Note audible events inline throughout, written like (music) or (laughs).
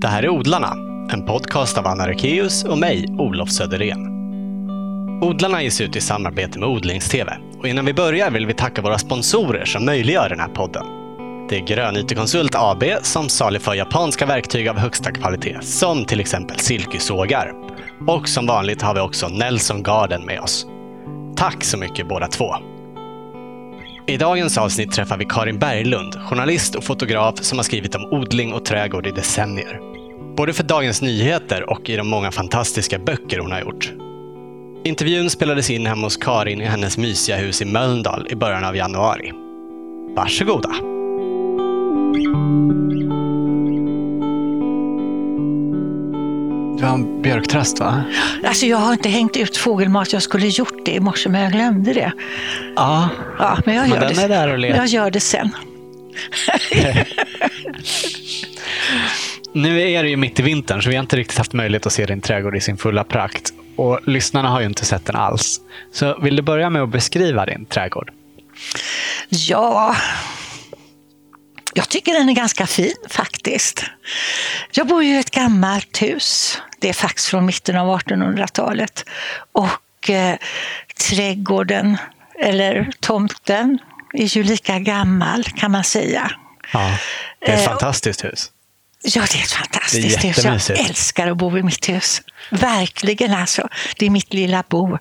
Det här är Odlarna, en podcast av Anna Rekeus och mig, Olof Söderén. Odlarna ges ut i samarbete med Odlingstv. Och innan vi börjar vill vi tacka våra sponsorer som möjliggör den här podden. Det är Grönytekonsult AB som saluför japanska verktyg av högsta kvalitet, som till exempel silkesågar. Och som vanligt har vi också Nelson Garden med oss. Tack så mycket båda två! I dagens avsnitt träffar vi Karin Berglund, journalist och fotograf som har skrivit om odling och trädgård i decennier. Både för Dagens Nyheter och i de många fantastiska böcker hon har gjort. Intervjun spelades in hemma hos Karin i hennes mysiga hus i Mölndal i början av januari. Varsågoda! Du har en björktrast va? Alltså jag har inte hängt ut fågelmat. Jag skulle gjort det i morse men jag glömde det. Ja, Ja, men jag men gör, den det. är där och letar. jag gör det sen. (laughs) Nu är det ju mitt i vintern så vi har inte riktigt haft möjlighet att se din trädgård i sin fulla prakt. Och lyssnarna har ju inte sett den alls. Så vill du börja med att beskriva din trädgård? Ja, jag tycker den är ganska fin faktiskt. Jag bor ju i ett gammalt hus. Det är faktiskt från mitten av 1800-talet. Och eh, trädgården, eller tomten, är ju lika gammal kan man säga. Ja, det är ett Eh, fantastiskt hus. Ja, det är ett fantastiskt Det är hus. Jag älskar att bo i mitt hus. Verkligen alltså. Det är mitt lilla bo.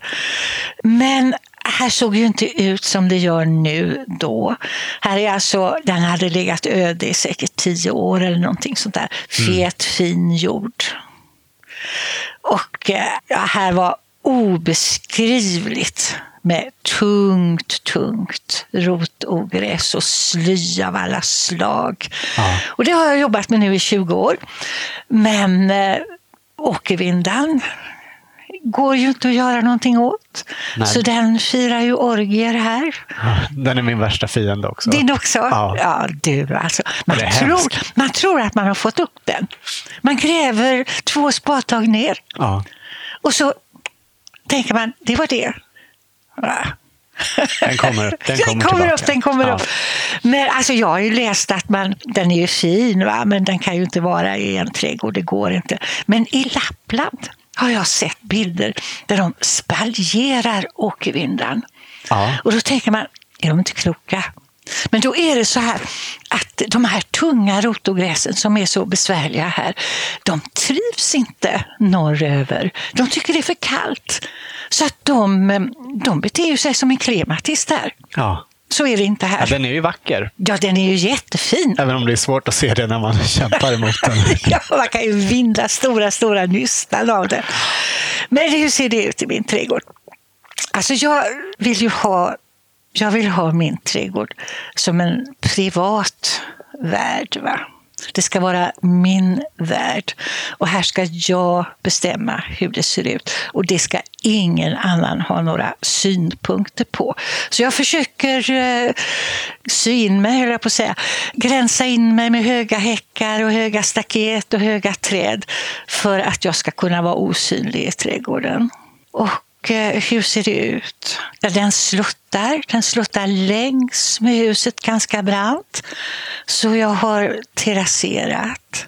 Men här såg ju inte ut som det gör nu då. Här är alltså, den hade legat öde i säkert tio år eller någonting sånt där. Fet, fin jord. Och eh, här var obeskrivligt med tungt, tungt rotogräs och sly av alla slag. Ja. Och det har jag jobbat med nu i 20 år. Men eh, åkervindan går ju inte att göra någonting åt. Nej. Så den firar ju orgier här. Den är min värsta fiende också. Din också? Ja. du alltså. Man tror, man tror att man har fått upp den. Man gräver två spadtag ner Ja. och så tänker man, det var det. Ja. Den kommer upp. Den (laughs) Den kommer, kommer tillbaka. upp, den kommer ja. upp. Men alltså jag har ju läst att man, den är ju fin, va? men den kan ju inte vara i en trädgård, det går inte. Men i Lappland har jag sett bilder där de spaljerar åkervindan. Ja. Och då tänker man, är de inte kloka? Men då är det så här att de här tunga rotogräsen som är så besvärliga här, de trivs inte norröver. De tycker det är för kallt. Så att de, de beter sig som en klematis där. Ja. Så är det inte ja. här. Den är ju vacker. Ja, den är ju jättefin. Även om det är svårt att se det när man (laughs) kämpar emot den. (laughs) Ja, man kan ju vinda stora, stora nystan av den. Men hur ser det ut i min trädgård? Alltså jag vill ju ha, jag vill ha min trädgård som en privat värld. Va? Det ska vara min värld. Och här ska jag bestämma hur det ser ut. Och det ska ingen annan ha några synpunkter på. Så jag försöker eh, sy in mig, höll jag på att säga. Gränsa in mig med höga häckar och höga staket och höga träd. För att jag ska kunna vara osynlig i trädgården. Och hur ser det ut? Den sluttar. Den sluttar längs med huset ganska brant. Så jag har terrasserat.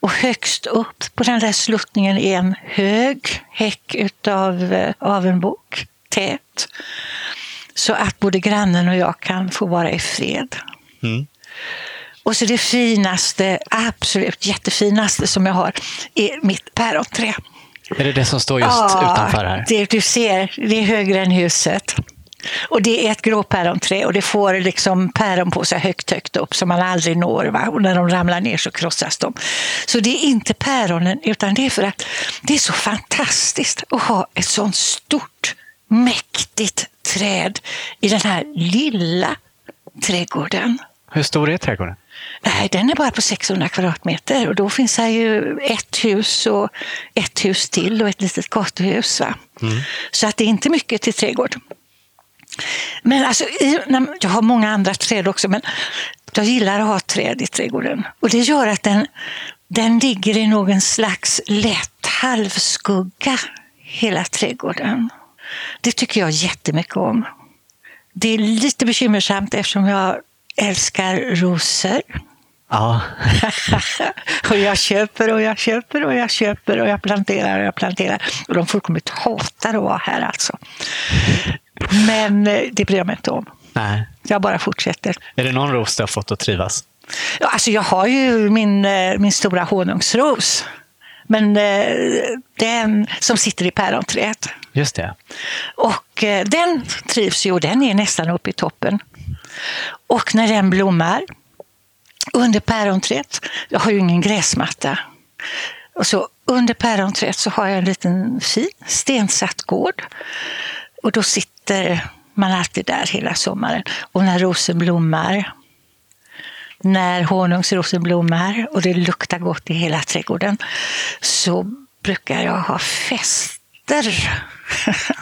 Och högst upp på den där sluttningen är en hög häck utav eh, avenbok, tät. Så att både grannen och jag kan få vara i fred. Mm. Och så det finaste, absolut jättefinaste som jag har är mitt päronträd. Är det det som står just Ja, utanför här? Det, du ser, det är högre än huset. Och det är ett gråpäronträd och det får liksom päron på sig högt, högt upp som man aldrig når. Va? Och när de ramlar ner så krossas de. Så det är inte päronen utan det är för att det är så fantastiskt att ha ett sånt stort, mäktigt träd i den här lilla trädgården. Hur stor är trädgården? Nej, den är bara på 600 kvadratmeter och då finns här ju ett hus och ett hus till och ett litet gatuhus. Va? Så att det är inte mycket till trädgård. Men alltså, jag har många andra träd också, men jag gillar att ha träd i trädgården. Och det gör att den, den ligger i någon slags lätt halvskugga, hela trädgården. Det tycker jag jättemycket om. Det är lite bekymmersamt eftersom jag älskar rosor. Ja. (laughs) och jag köper och jag köper och jag köper och jag planterar och jag planterar. Och de fullkomligt hatar att vara här alltså. Men eh, det bryr jag mig inte om. Nej. Jag bara fortsätter. Är det någon ros du har fått att trivas? Ja, alltså jag har ju min, eh, min stora honungsros. Men eh, den som sitter i päronträdet. Just det. Och den trivs ju och den är nästan uppe i toppen. Och när den blommar under päronträdet, jag har ju ingen gräsmatta, och så under päronträdet så har jag en liten fin stensatt gård. Och då sitter man alltid där hela sommaren. Och när rosen blommar, när honungsrosen blommar och det luktar gott i hela trädgården så brukar jag ha fester.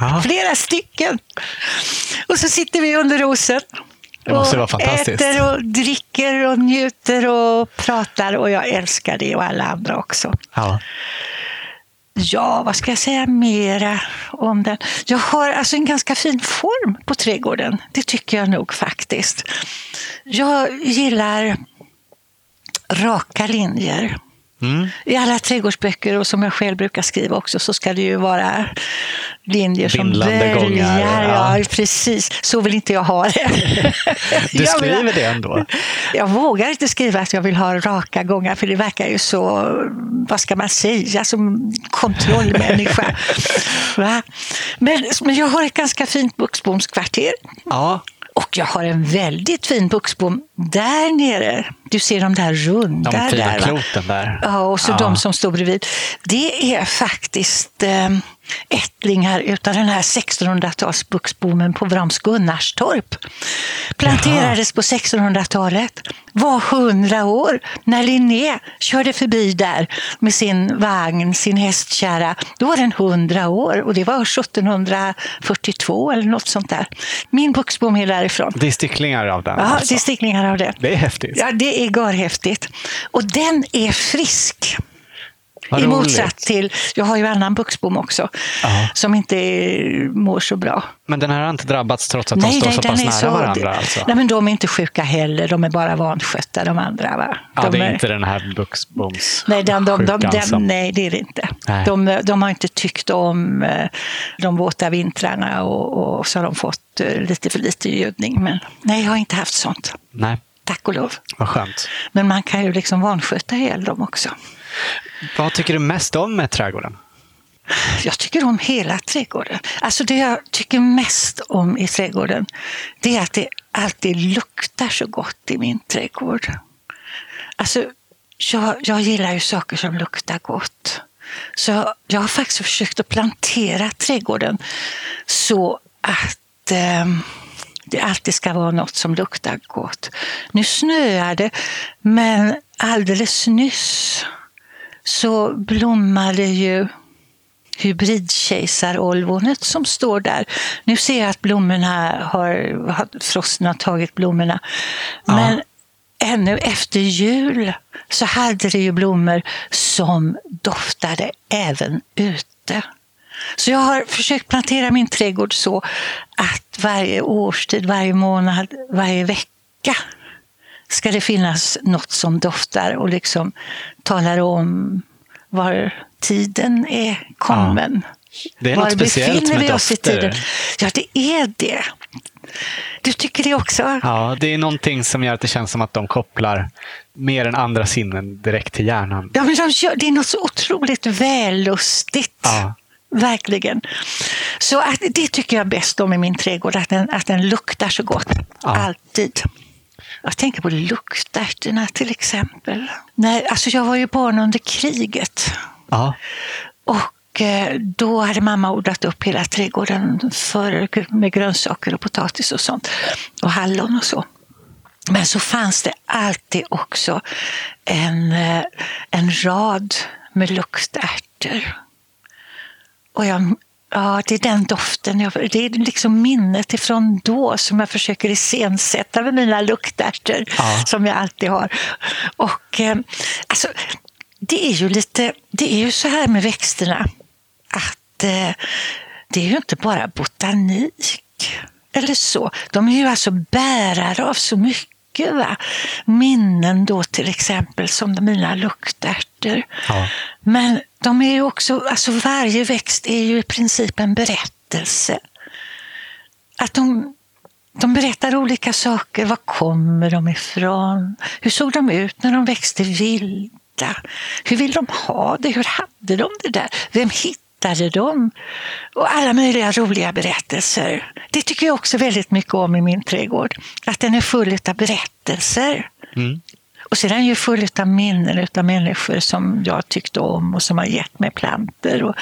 Ja. (laughs) Flera stycken. Och så sitter vi under rosen. Det måste och vara fantastiskt. äter och dricker och njuter och pratar och jag älskar det och alla andra också. Ja. Ja, vad ska jag säga mera om den? Jag har alltså en ganska fin form på trädgården. Det tycker jag nog faktiskt. Jag gillar raka linjer. Mm. I alla trädgårdsböcker och som jag själv brukar skriva också så ska det ju vara linjer som Vindlande böljar. gångar, ja. Ja. precis. Så vill inte jag ha det. (laughs) Du vill- skriver det ändå? jag vågar inte skriva att jag vill ha raka gångar för det verkar ju så, vad ska man säga, som kontrollmänniska. (laughs) Men, men jag har ett ganska fint buxbomskvarter. Ja. Och jag har en väldigt fin buxbom där nere. Du ser de där runda De där. va? kloten där. Ja, och så Ja. de som står bredvid. Det är faktiskt eh, ättlingar utav den här 1600-tals buxbommen på Vrams Gunnarstorp. Planterades på 1600-talet. Var 100 år. När Linné körde förbi där med sin vagn, sin hästkärra, då var den 100 år och det var 1742 eller något sånt där. Min buxbom är därifrån. Det är sticklingar av den Ja, alltså. det är sticklingar av det. Det är häftigt. Ja, det är görhäftigt. Och den är frisk. Vad I roligt. motsats till, jag har ju annan buxbom också, Ja. som inte mår så bra. Men den här har inte drabbats trots att de står så pass nära varandra? Alltså. Nej, men de är inte sjuka heller, de är bara vanskötta de andra. Va? ja, de det är inte den här buxboms Nej, de, de, de, de, som- nej, det är det inte. Nej. De, de har inte tyckt om eh, de våta vintrarna och, och så har de fått eh, lite för lite gödning. Men nej, jag har inte haft sånt. Nej, Tack och lov. vad skönt. Men man kan ju liksom vansköta ihjäl dem också. Vad tycker du mest om med trädgården? Jag tycker om hela trädgården. Alltså det jag tycker mest om i trädgården, det är att det alltid luktar så gott i min trädgård. Alltså, jag, jag gillar ju saker som luktar gott. Så jag har faktiskt försökt att plantera trädgården så att eh, det alltid ska vara något som luktar gott. Nu snöar det, men alldeles nyss så blommade ju hybridkejsarolvonet som står där. Nu ser jag att blommorna har, frosten har tagit blommorna. Men ännu efter jul så hade det ju blommor som doftade även ute. Så jag har försökt plantera min trädgård så att varje årstid, varje månad, varje vecka ska det finnas något som doftar och liksom talar om var tiden är kommen. Det är var något speciellt befinner med vi oss i dofter. tiden? Ja, det är det. Du tycker det också? Ja, det är någonting som gör att det känns som att de kopplar mer än andra sinnen direkt till hjärnan. Ja, men de gör, det är något så otroligt vällustigt. Ja. Verkligen. Så att, det tycker jag bäst om i min trädgård, att den, att den luktar så gott. Ja. Alltid. Jag tänker på luktärtorna till exempel. Nej, alltså jag var ju barn under kriget. Ja. Och eh, då hade mamma odlat upp hela trädgården för, med grönsaker och potatis och sånt. Och hallon och så. Men så fanns det alltid också en, eh, en rad med luktärtor. Och jag, ja, det är den doften, jag, det är liksom minnet ifrån då som jag försöker iscensätta med mina luktärtor Ja. som jag alltid har. Och eh, alltså, det är ju lite, det är ju så här med växterna att eh, det är ju inte bara botanik eller så. De är ju alltså bärare av så mycket. Va? Minnen då till exempel, som mina luktärtor. Ja. Men de är ju också, alltså varje växt är ju i princip en berättelse. Att de, de berättar olika saker. Var kommer de ifrån? Hur såg de ut när de växte vilda? Hur vill de ha det? Hur hade de det där? Vem hittade dem? Och alla möjliga roliga berättelser. Det tycker jag också väldigt mycket om i min trädgård. Att den är full av berättelser. Mm. Och sen är den ju full av minnen av människor som jag tyckte om och som har gett mig planter och,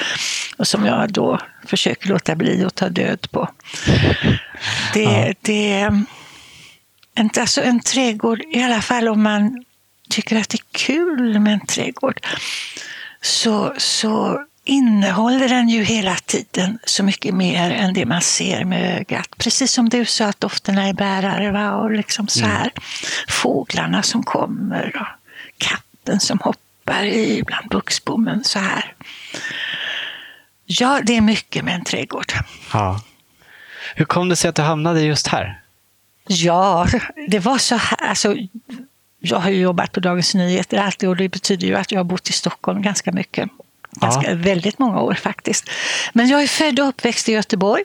och som jag då försöker låta bli att ta död på. Det, Ja. det är en, alltså en trädgård, i alla fall om man tycker att det är kul med en trädgård, så, så innehåller den ju hela tiden så mycket mer än det man ser med ögat. Precis som du sa att dofterna är bärare va? och liksom så här. Fåglarna som kommer och katten som hoppar i bland buxbommen så här. Ja, det är mycket med en trädgård. Ja. Hur kom det sig att du hamnade just här? Ja, det var så här. Alltså, jag har ju jobbat på Dagens Nyheter alltid och det betyder ju att jag har bott i Stockholm ganska mycket. Ganska, Väldigt många år faktiskt. Men jag är född och uppväxt i Göteborg.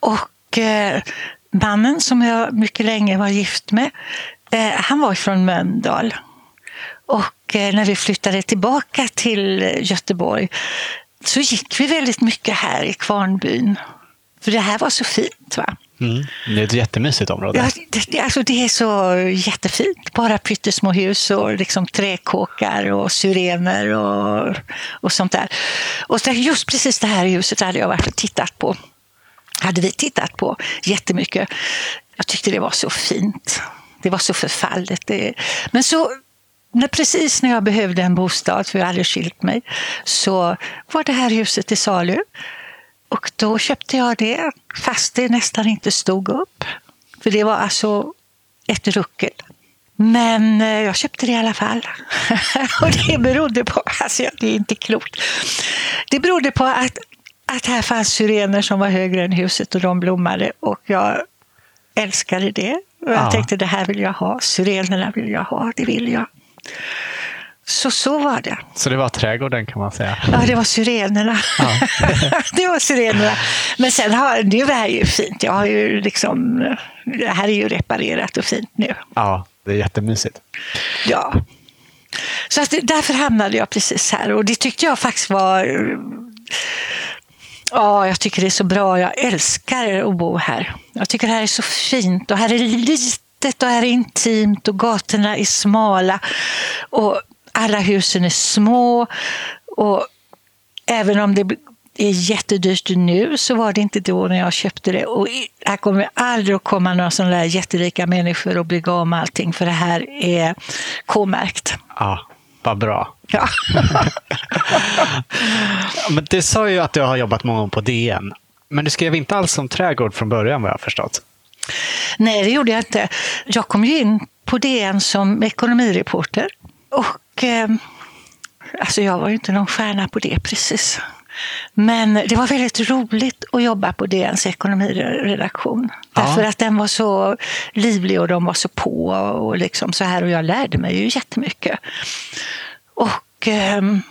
Och eh, mannen som jag mycket länge var gift med, eh, han var från Mölndal. Och eh, när vi flyttade tillbaka till Göteborg så gick vi väldigt mycket här i Kvarnbyn. För det här var så fint. va? Mm. Det är ett jättemysigt område. Ja, det, det, alltså det är så jättefint. Bara pyttesmå hus och liksom träkåkar och syrener och, och sånt där. Och så just precis det här huset hade jag varit och tittat på. Hade vi tittat på jättemycket. Jag tyckte det var så fint. Det var så förfallet. Det, men så när, precis när jag behövde en bostad, för jag hade skilt mig, så var det här huset till salu. Och då köpte jag det, fast det nästan inte stod upp. För det var alltså ett ruckel. Men eh, jag köpte det i alla fall. (laughs) och det berodde på, alltså det är inte klokt. Det berodde på att, att här fanns syrener som var högre än huset och de blommade. Och jag älskade det. Och jag Ja. tänkte det här vill jag ha, syrenerna vill jag ha, det vill jag. Så så var det. Så det var trädgården kan man säga. Ja, det var syrenerna. (laughs) det var syrenerna. Men sen har det här är ju fint. Jag har ju liksom, det här är ju reparerat och fint nu. Ja, det är jättemysigt. Ja. Så att därför hamnade jag precis här och det tyckte jag faktiskt var... Ja, jag tycker det är så bra. Jag älskar att bo här. Jag tycker det här är så fint och här är litet och här är intimt och gatorna är smala och alla husen är små. Och även om det är jättedyrt nu så var det inte då när jag köpte det. Och här kommer aldrig att komma några sådana där jätterika människor och bygga om allting för det här är K-märkt. Ja, vad bra. Ja. (laughs) Men det sa ju att du har jobbat många år på DN. Men du skrev inte alls om trädgård från början vad jag har förstått. Nej, det gjorde jag inte. Jag kom ju in på DN som ekonomireporter. Och eh, alltså jag var ju inte någon stjärna på det precis. Men det var väldigt roligt att jobba på DNs ekonomiredaktion. Ja. Därför att den var så livlig och de var så på och liksom så här. Och jag lärde mig ju jättemycket. Och ehm,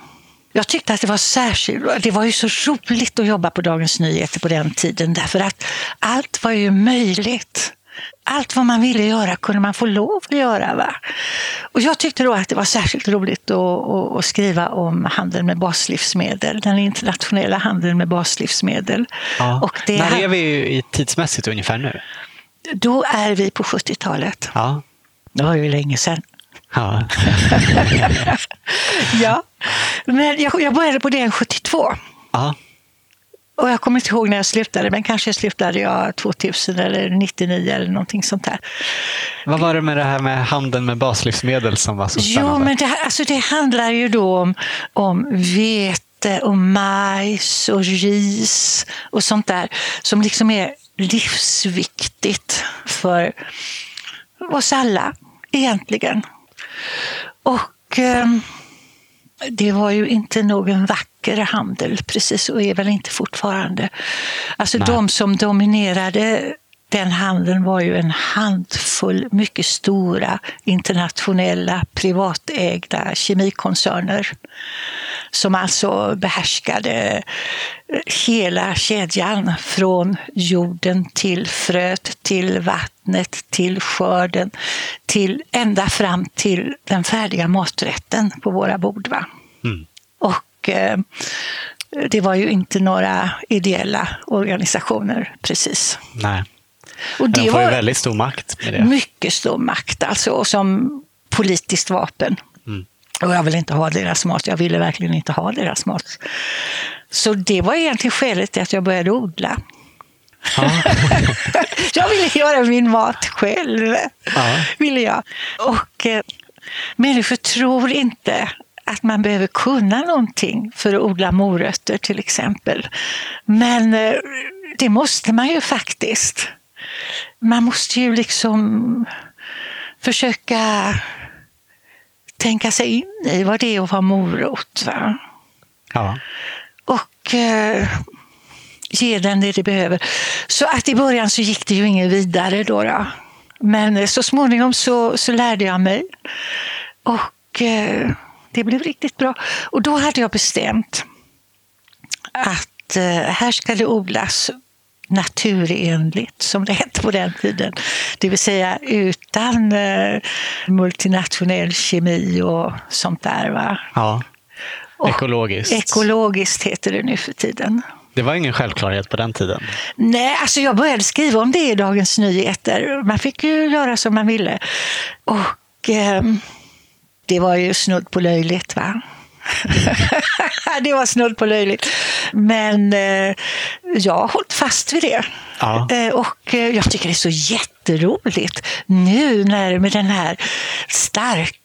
jag tyckte att det var särskilt, det var ju så roligt att jobba på Dagens Nyheter på den tiden därför att allt var ju möjligt. Allt vad man ville göra kunde man få lov att göra. Va? Och jag tyckte då att det var särskilt roligt att, att, att skriva om handeln med baslivsmedel, den internationella handeln med baslivsmedel. Och det, När är vi i tidsmässigt ungefär nu? Då är vi på 70-talet. Ja. Det var ju länge sedan. ja. (laughs) Ja, men jag, jag började på DN 72. ja. Och jag kommer inte ihåg när jag slutade, men kanske slutade jag 2000 eller 99 eller någonting sånt där. Vad var det med det här med handeln med baslivsmedel som var så spännande? Jo, men det, alltså det handlar ju då om, om vete och majs och ris och sånt där som liksom är livsviktigt för oss alla egentligen. Och ehm, det var ju inte någon vacker handel precis och är väl inte fortfarande. Alltså Nej. de som dominerade den handeln var ju en handfull mycket stora internationella privatägda kemikoncerner som alltså behärskade hela kedjan från jorden till fröet, till vattnet, till skörden, till ända fram till den färdiga maträtten på våra bord. Va? Mm. Och eh, det var ju inte några ideella organisationer precis. Nej. Och det De får ju väldigt stor makt med det. Mycket stor makt, alltså, som politiskt vapen. Och jag vill inte ha deras mat. Jag ville verkligen inte ha deras mat. Så det var egentligen skälet till att jag började odla. Ja. (laughs) jag ville göra min mat själv. Ja. Ville jag. Och eh, människor tror inte att man behöver kunna någonting för att odla morötter till exempel. Men eh, det måste man ju faktiskt. Man måste ju liksom försöka tänka sig in i vad det är att vara morot. Va? Ja. Och eh, ge den det det behöver. Så att i början så gick det ju inget vidare då. då. Men så småningom så, så lärde jag mig. Och eh, det blev riktigt bra. Och då hade jag bestämt att eh, här ska det odlas naturenligt, som det hette på den tiden. Det vill säga utan eh, multinationell kemi och sånt där. Va? Ja. Ekologiskt. Och ekologiskt heter det nu för tiden. Det var ingen självklarhet på den tiden? Nej, alltså jag började skriva om det i Dagens Nyheter. Man fick ju göra som man ville. Och eh, det var ju snudd på löjligt. va? (laughs) det var snudd på löjligt. Men eh, jag har hållit fast vid det. Ja. Eh, och eh, jag tycker det är så jätteroligt nu när med den här starka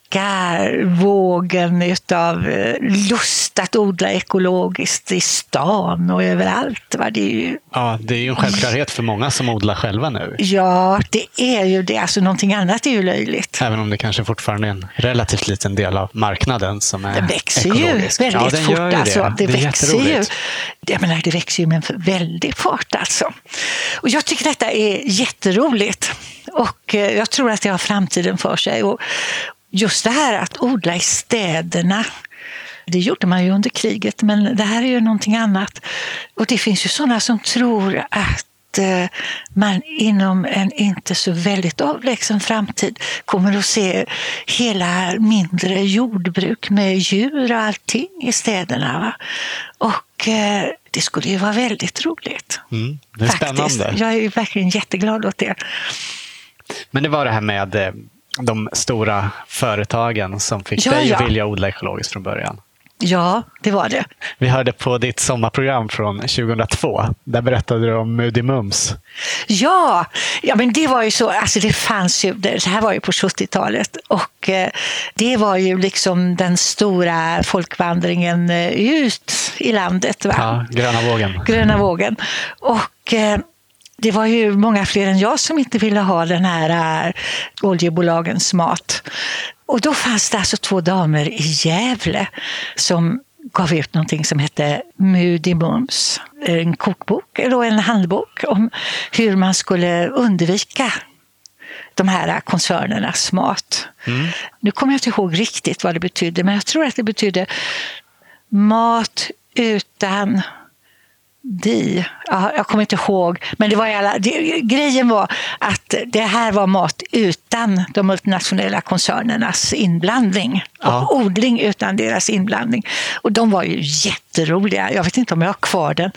vågen av eh, lust att odla ekologiskt i stan och överallt. Va? Det är ju... Ja, det är ju en självklarhet för många som odlar själva nu. Ja, det är ju det. Alltså någonting annat är ju löjligt. Även om det kanske fortfarande är en relativt liten del av marknaden som är Den växer ekologisk. ju väldigt ja, fort. Ju det. Alltså. Det, det växer ju. Jag menar, det växer ju med en väldig fart alltså. Och jag tycker detta är jätteroligt. Och eh, jag tror att det har framtiden för sig. Och, just det här att odla i städerna, det gjorde man ju under kriget, men det här är ju någonting annat. Och det finns ju sådana som tror att eh, man inom en inte så väldigt avlägsen framtid kommer att se hela mindre jordbruk med djur och allting i städerna. Va? Och eh, det skulle ju vara väldigt roligt. Mm, det är Faktiskt. spännande. Jag är verkligen jätteglad åt det. Men det var det här med eh, de stora företagen som fick ja, dig ja. att vilja odla ekologiskt från början? Ja, det var det. Vi hörde på ditt sommarprogram från 2002. Där berättade du om Moody Mums. Ja, ja men det var ju så. Alltså det fanns ju, det här var ju på 70-talet och eh, det var ju liksom den stora folkvandringen eh, ut i landet. Va? Ja, gröna vågen. Gröna vågen. Och eh, det var ju många fler än jag som inte ville ha den här äh, oljebolagens mat. Och då fanns det alltså två damer i Gävle som gav ut någonting som hette Moody Mums. En kokbok, eller en handbok om hur man skulle undvika de här koncernernas mat. Mm. Nu kommer jag inte ihåg riktigt vad det betydde, men jag tror att det betydde mat utan di. Ja, jag kommer inte ihåg. Men det var alla, det, grejen var att det här var mat utan de multinationella koncernernas inblandning. Ja. Och odling utan deras inblandning. Och de var ju jätteroliga. Jag vet inte om jag har kvar den.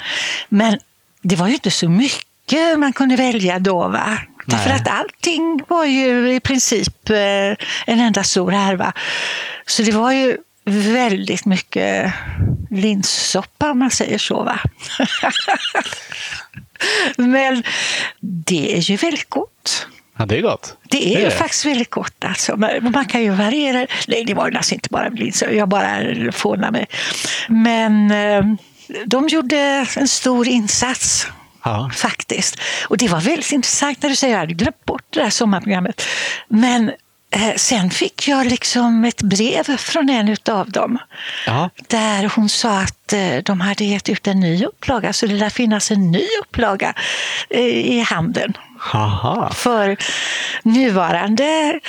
Men det var ju inte så mycket man kunde välja då. Va? Därför att allting var ju i princip eh, en enda stor härva. Så det var ju väldigt mycket linssoppa om man säger så. Va? (laughs) Men det är ju väldigt gott. Ja, det är gott. Det är, det är faktiskt väldigt gott. Alltså. Man kan ju variera. Nej, det var alltså inte bara linssoppa. Jag bara fånar mig. Men eh, de gjorde en stor insats. Ja. Faktiskt. Och det var väldigt intressant när du säger att jag hade glömt bort det där sommarprogrammet. Men sen fick jag liksom ett brev från en av dem. Ja. Där hon sa att eh, de hade gett ut en ny upplaga, så det lär finnas en ny upplaga eh, i handeln. Aha, för nuvarande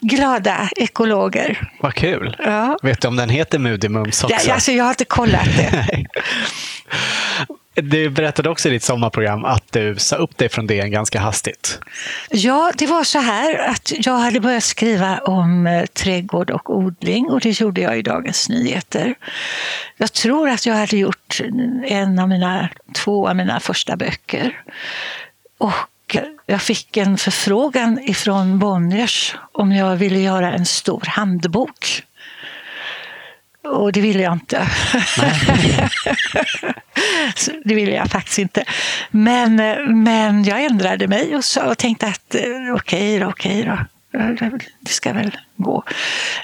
glada ekologer. vad kul. Ja. Vet du om den heter Moody Mums också? Ja, alltså, jag har inte kollat det. (laughs) (laughs) Du berättade också i ditt sommarprogram att du sa upp dig från DN ganska hastigt. Ja, det var så här att jag hade börjat skriva om eh, trädgård och odling och det gjorde jag i Dagens Nyheter. Jag tror att jag hade gjort eh, en av mina, två av mina första böcker. Och eh, jag fick en förfrågan ifrån Bonniers om jag ville göra en stor handbok. Och det ville jag inte. (laughs) Det ville jag faktiskt inte. Men, men jag ändrade mig och, så, och tänkte att eh, okej då, okej då. Det ska väl gå.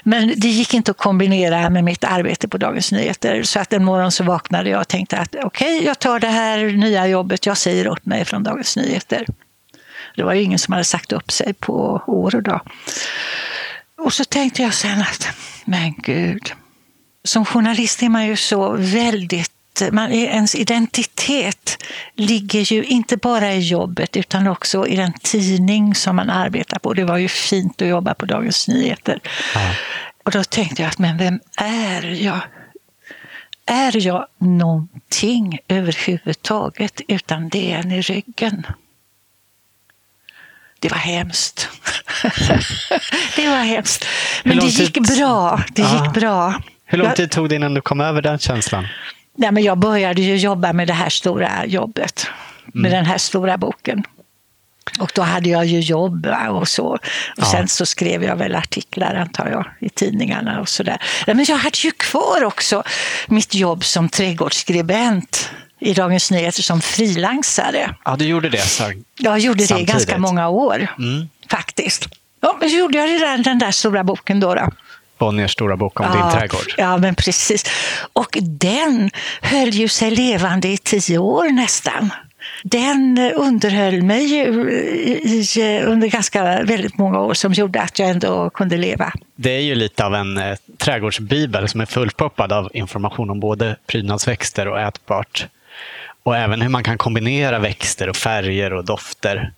Men det gick inte att kombinera med mitt arbete på Dagens Nyheter. Så att en morgon så vaknade jag och tänkte att okej, jag tar det här nya jobbet. Jag säger upp mig från Dagens Nyheter. Det var ju ingen som hade sagt upp sig på år och dag. Och så tänkte jag sen att, men gud. Som journalist är man ju så väldigt man, ens identitet ligger ju inte bara i jobbet utan också i den tidning som man arbetar på. Det var ju fint att jobba på Dagens Nyheter. Ja. Och då tänkte jag att men vem är jag? Är jag någonting överhuvudtaget utan DN i ryggen? Det var hemskt. (laughs) det var hemskt. Men det gick bra. Det gick bra. Hur lång tid tog det innan du kom över den känslan? Nej, men jag började ju jobba med det här stora jobbet, med den här stora boken. Och då hade jag ju jobb och så. Och Ja. sen så skrev jag väl artiklar antar jag i tidningarna och sådär. Men jag hade ju kvar också mitt jobb som trädgårdsskribent i Dagens Nyheter som frilansare. Ja, du gjorde det. Så. Jag gjorde det i ganska många år Mm. faktiskt. Ja, men så gjorde jag den där stora boken då. då. Bonniers stora bok om Ja, din trädgård. Ja, men precis. Och den höll ju sig levande i tio år nästan. Den eh, underhöll mig ju i, i, under ganska väldigt många år som gjorde att jag ändå kunde leva. Det är ju lite av en eh, trädgårdsbibel som är fullproppad av information om både prydnadsväxter och ätbart. Och även hur man kan kombinera växter och färger och dofter.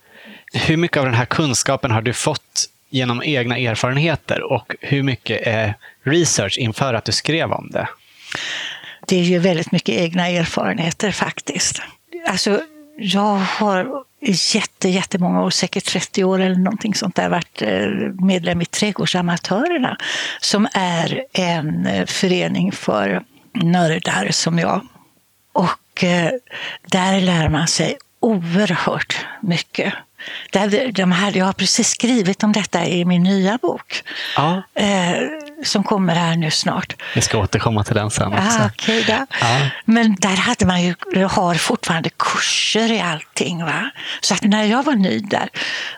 Hur mycket av den här kunskapen har du fått genom egna erfarenheter och hur mycket är research inför att du skrev om det? Det är ju väldigt mycket egna erfarenheter faktiskt. Alltså, jag har i jätte, jättemånga år, säkert 30 år eller någonting sånt där, varit eh, medlem i Trädgårdsamatörerna som är en eh, förening för nördar som jag. Och där lär man sig oerhört mycket. Där, de här, jag har precis skrivit om detta i min nya bok Ja, eh, som kommer här nu snart. vi ska återkomma till den sen också. Ah, då. Ja. Men där hade man ju, har fortfarande kurser i allting. Va? Så att när jag var ny där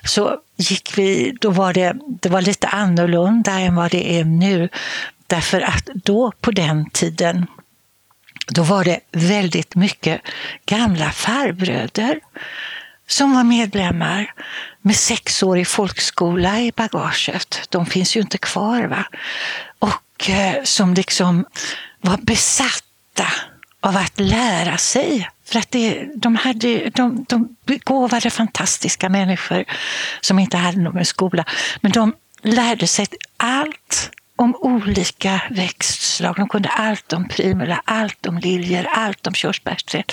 så gick vi, då var det, det var lite annorlunda än vad det är nu. Därför att då på den tiden då var det väldigt mycket gamla farbröder som var medlemmar med sexårig folkskola i bagaget. De finns ju inte kvar. va? Och eh, som liksom var besatta av att lära sig. För att det, de, hade, de, de begåvade fantastiska människor som inte hade någon skola. Men de lärde sig allt om olika växtslag. De kunde allt om primula, allt om liljor, allt om körsbärsträd.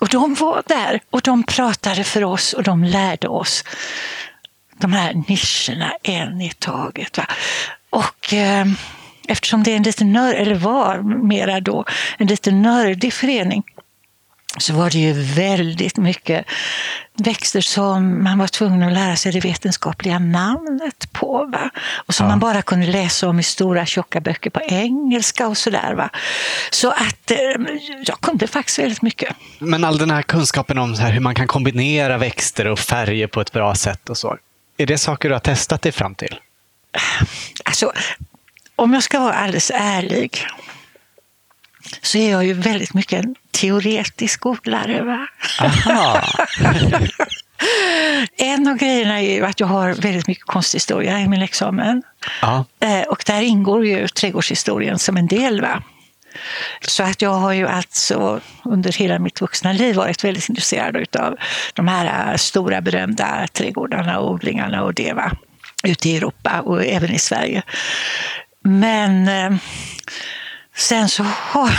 Och de var där och de pratade för oss och de lärde oss de här nischerna en i taget. Va? Och eh, eftersom det är en lite nörd, eller var mera då, en lite nördig förening så var det ju väldigt mycket växter som man var tvungen att lära sig det vetenskapliga namnet på. Va? Och som Ja. man bara kunde läsa om i stora tjocka böcker på engelska och sådär. Så att eh, jag kunde faktiskt väldigt mycket. Men all den här kunskapen om här hur man kan kombinera växter och färger på ett bra sätt och så. Är det saker du har testat dig fram till? Alltså, om jag ska vara alldeles ärlig så är jag ju väldigt mycket en teoretisk odlare. Va? (laughs) En av grejerna är ju att jag har väldigt mycket konsthistoria i min examen. Ja. Eh, Och där ingår ju trädgårdshistorien som en del. Va? Så att jag har ju alltså under hela mitt vuxna liv varit väldigt intresserad av de här stora berömda trädgårdarna och odlingarna och det va? ute i Europa och även i Sverige. Men eh, sen så har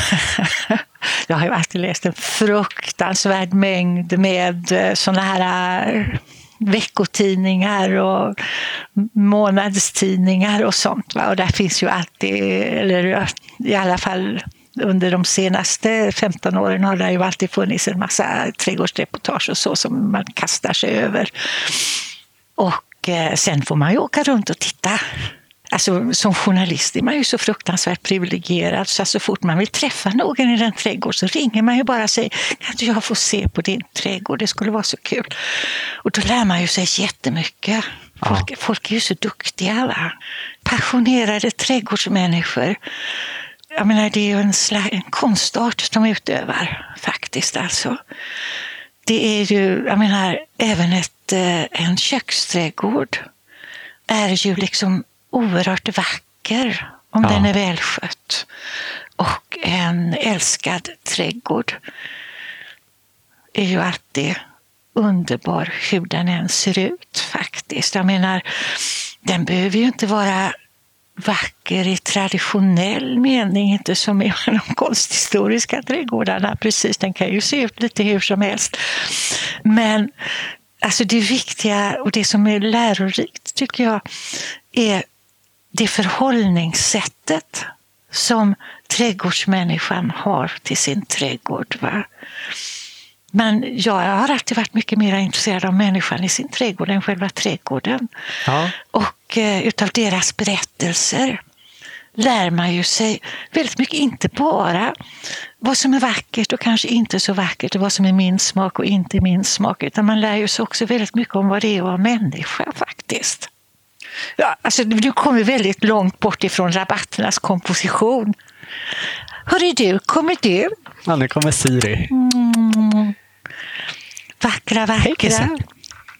(laughs) jag har ju alltid läst en fruktansvärd mängd med eh, sådana här eh, veckotidningar och månadstidningar och sånt. Va? Och där finns ju alltid, eller eh, i alla fall under de senaste 15 åren har det ju alltid funnits en massa trädgårdsreportage och så som man kastar sig över. Och sen får man ju åka runt och titta Alltså, som journalist är man ju så fruktansvärt privilegierad så, så fort man vill träffa någon i den trädgård så ringer man ju bara och säger kan inte jag få se på din trädgård, det skulle vara så kul. Och då lär man ju sig jättemycket. Folk, ja. folk är ju så duktiga. Va? Passionerade trädgårdsmänniskor. Jag menar, det är ju en, slags, en konstart de utövar faktiskt. Alltså. Det är ju, jag menar, även ett, eh, en köksträdgård är ju liksom oerhört vacker om ja. den är välskött. Och en älskad trädgård är ju alltid underbar hur den än ser ut faktiskt. Jag menar, den behöver ju inte vara vacker i traditionell mening, inte som i de konsthistoriska trädgårdarna precis. Den kan ju se ut lite hur som helst. Men alltså det viktiga och det som är lärorikt tycker jag är det förhållningssättet som trädgårdsmänniskan har till sin trädgård. Va? Men jag har alltid varit mycket mer intresserad av människan i sin trädgård än själva trädgården. Ja. Och eh, utav deras berättelser lär man ju sig väldigt mycket, inte bara vad som är vackert och kanske inte så vackert och vad som är min smak och inte min smak, utan man lär ju sig också väldigt mycket om vad det är att vara människa faktiskt. Ja, alltså, du kommer väldigt långt bort ifrån rabatternas komposition. Hörru du, kommer du? Ja, nu kommer Siri. Mm. Vackra, vackra.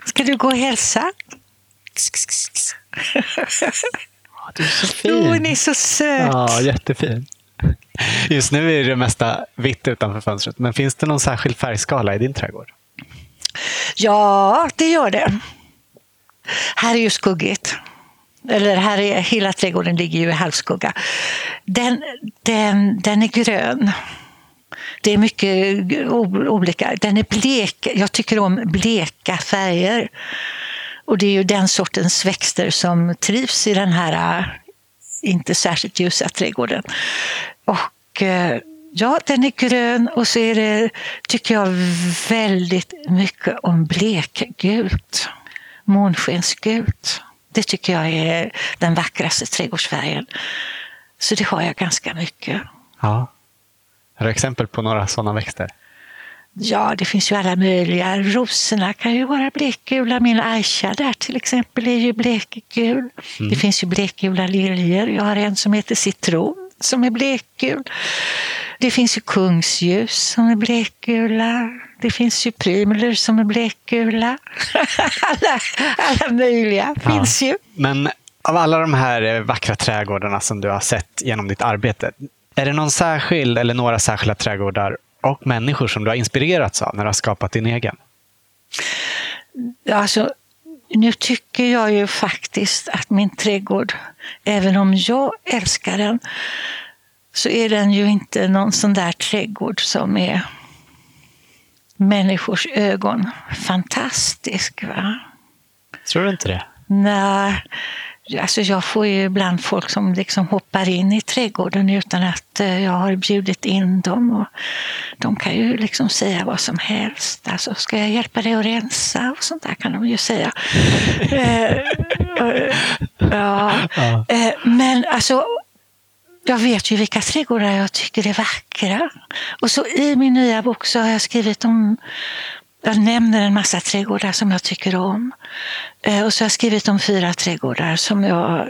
Ska du gå och hälsa? (laughs) du är så fin. Hon är så söt. Ja, jättefin. Just nu är det mesta vitt utanför fönstret, men finns det någon särskild färgskala i din trädgård? Ja, det gör det. Här är ju skuggigt. Eller här är, hela trädgården ligger ju i halvskugga. Den, den, den är grön. Det är mycket olika. Den är blek. Jag tycker om bleka färger. Och det är ju den sortens växter som trivs i den här inte särskilt ljusa trädgården. Och eh, ja, den är grön och så är det, tycker jag, väldigt mycket om blekgult månskensgult. Det tycker jag är den vackraste trädgårdsfärgen. Så det har jag ganska mycket. Ja. Har du exempel på några sådana växter? Ja, det finns ju alla möjliga. Rosorna kan ju vara blekgula. Min Aisha där till exempel är ju blekgul. Mm. Det finns ju blekgula liljor. Jag har en som heter citron som är blekgul. Det finns ju kungsljus som är blekgula. Det finns ju primler som är blekgula. (laughs) alla, alla möjliga ja. finns ju. Men av alla de här vackra trädgårdarna som du har sett genom ditt arbete, är det någon särskild eller några särskilda trädgårdar och människor som du har inspirerats av när du har skapat din egen? Alltså, nu tycker jag ju faktiskt att min trädgård, även om jag älskar den, så är den ju inte någon sån där trädgård som är människors ögon fantastisk. Va? Tror du inte det? Nej. Alltså jag får ju ibland folk som liksom hoppar in i trädgården utan att eh, jag har bjudit in dem. Och de kan ju liksom säga vad som helst. Alltså, ska jag hjälpa dig att rensa? Och sånt där kan de ju säga. (laughs) Eh, eh, ja. ja. Men alltså, jag vet ju vilka trädgårdar jag tycker är vackra. Och så i min nya bok så har jag skrivit om jag nämner en massa trädgårdar som jag tycker om. Eh, och så har jag skrivit om fyra trädgårdar som jag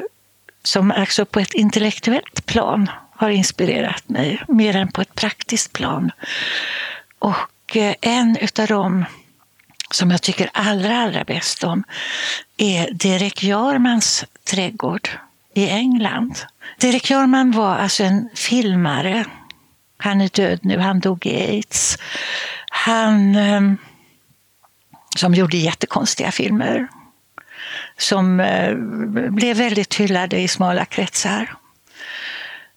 som alltså på ett intellektuellt plan har inspirerat mig, mer än på ett praktiskt plan. Och eh, en utav dem som jag tycker allra, allra bäst om är Derek Jarmans trädgård i England. Derek Jarman var alltså en filmare Han är död nu, han dog i aids. Han ehm, som gjorde jättekonstiga filmer. Som eh, blev väldigt hyllade i smala kretsar.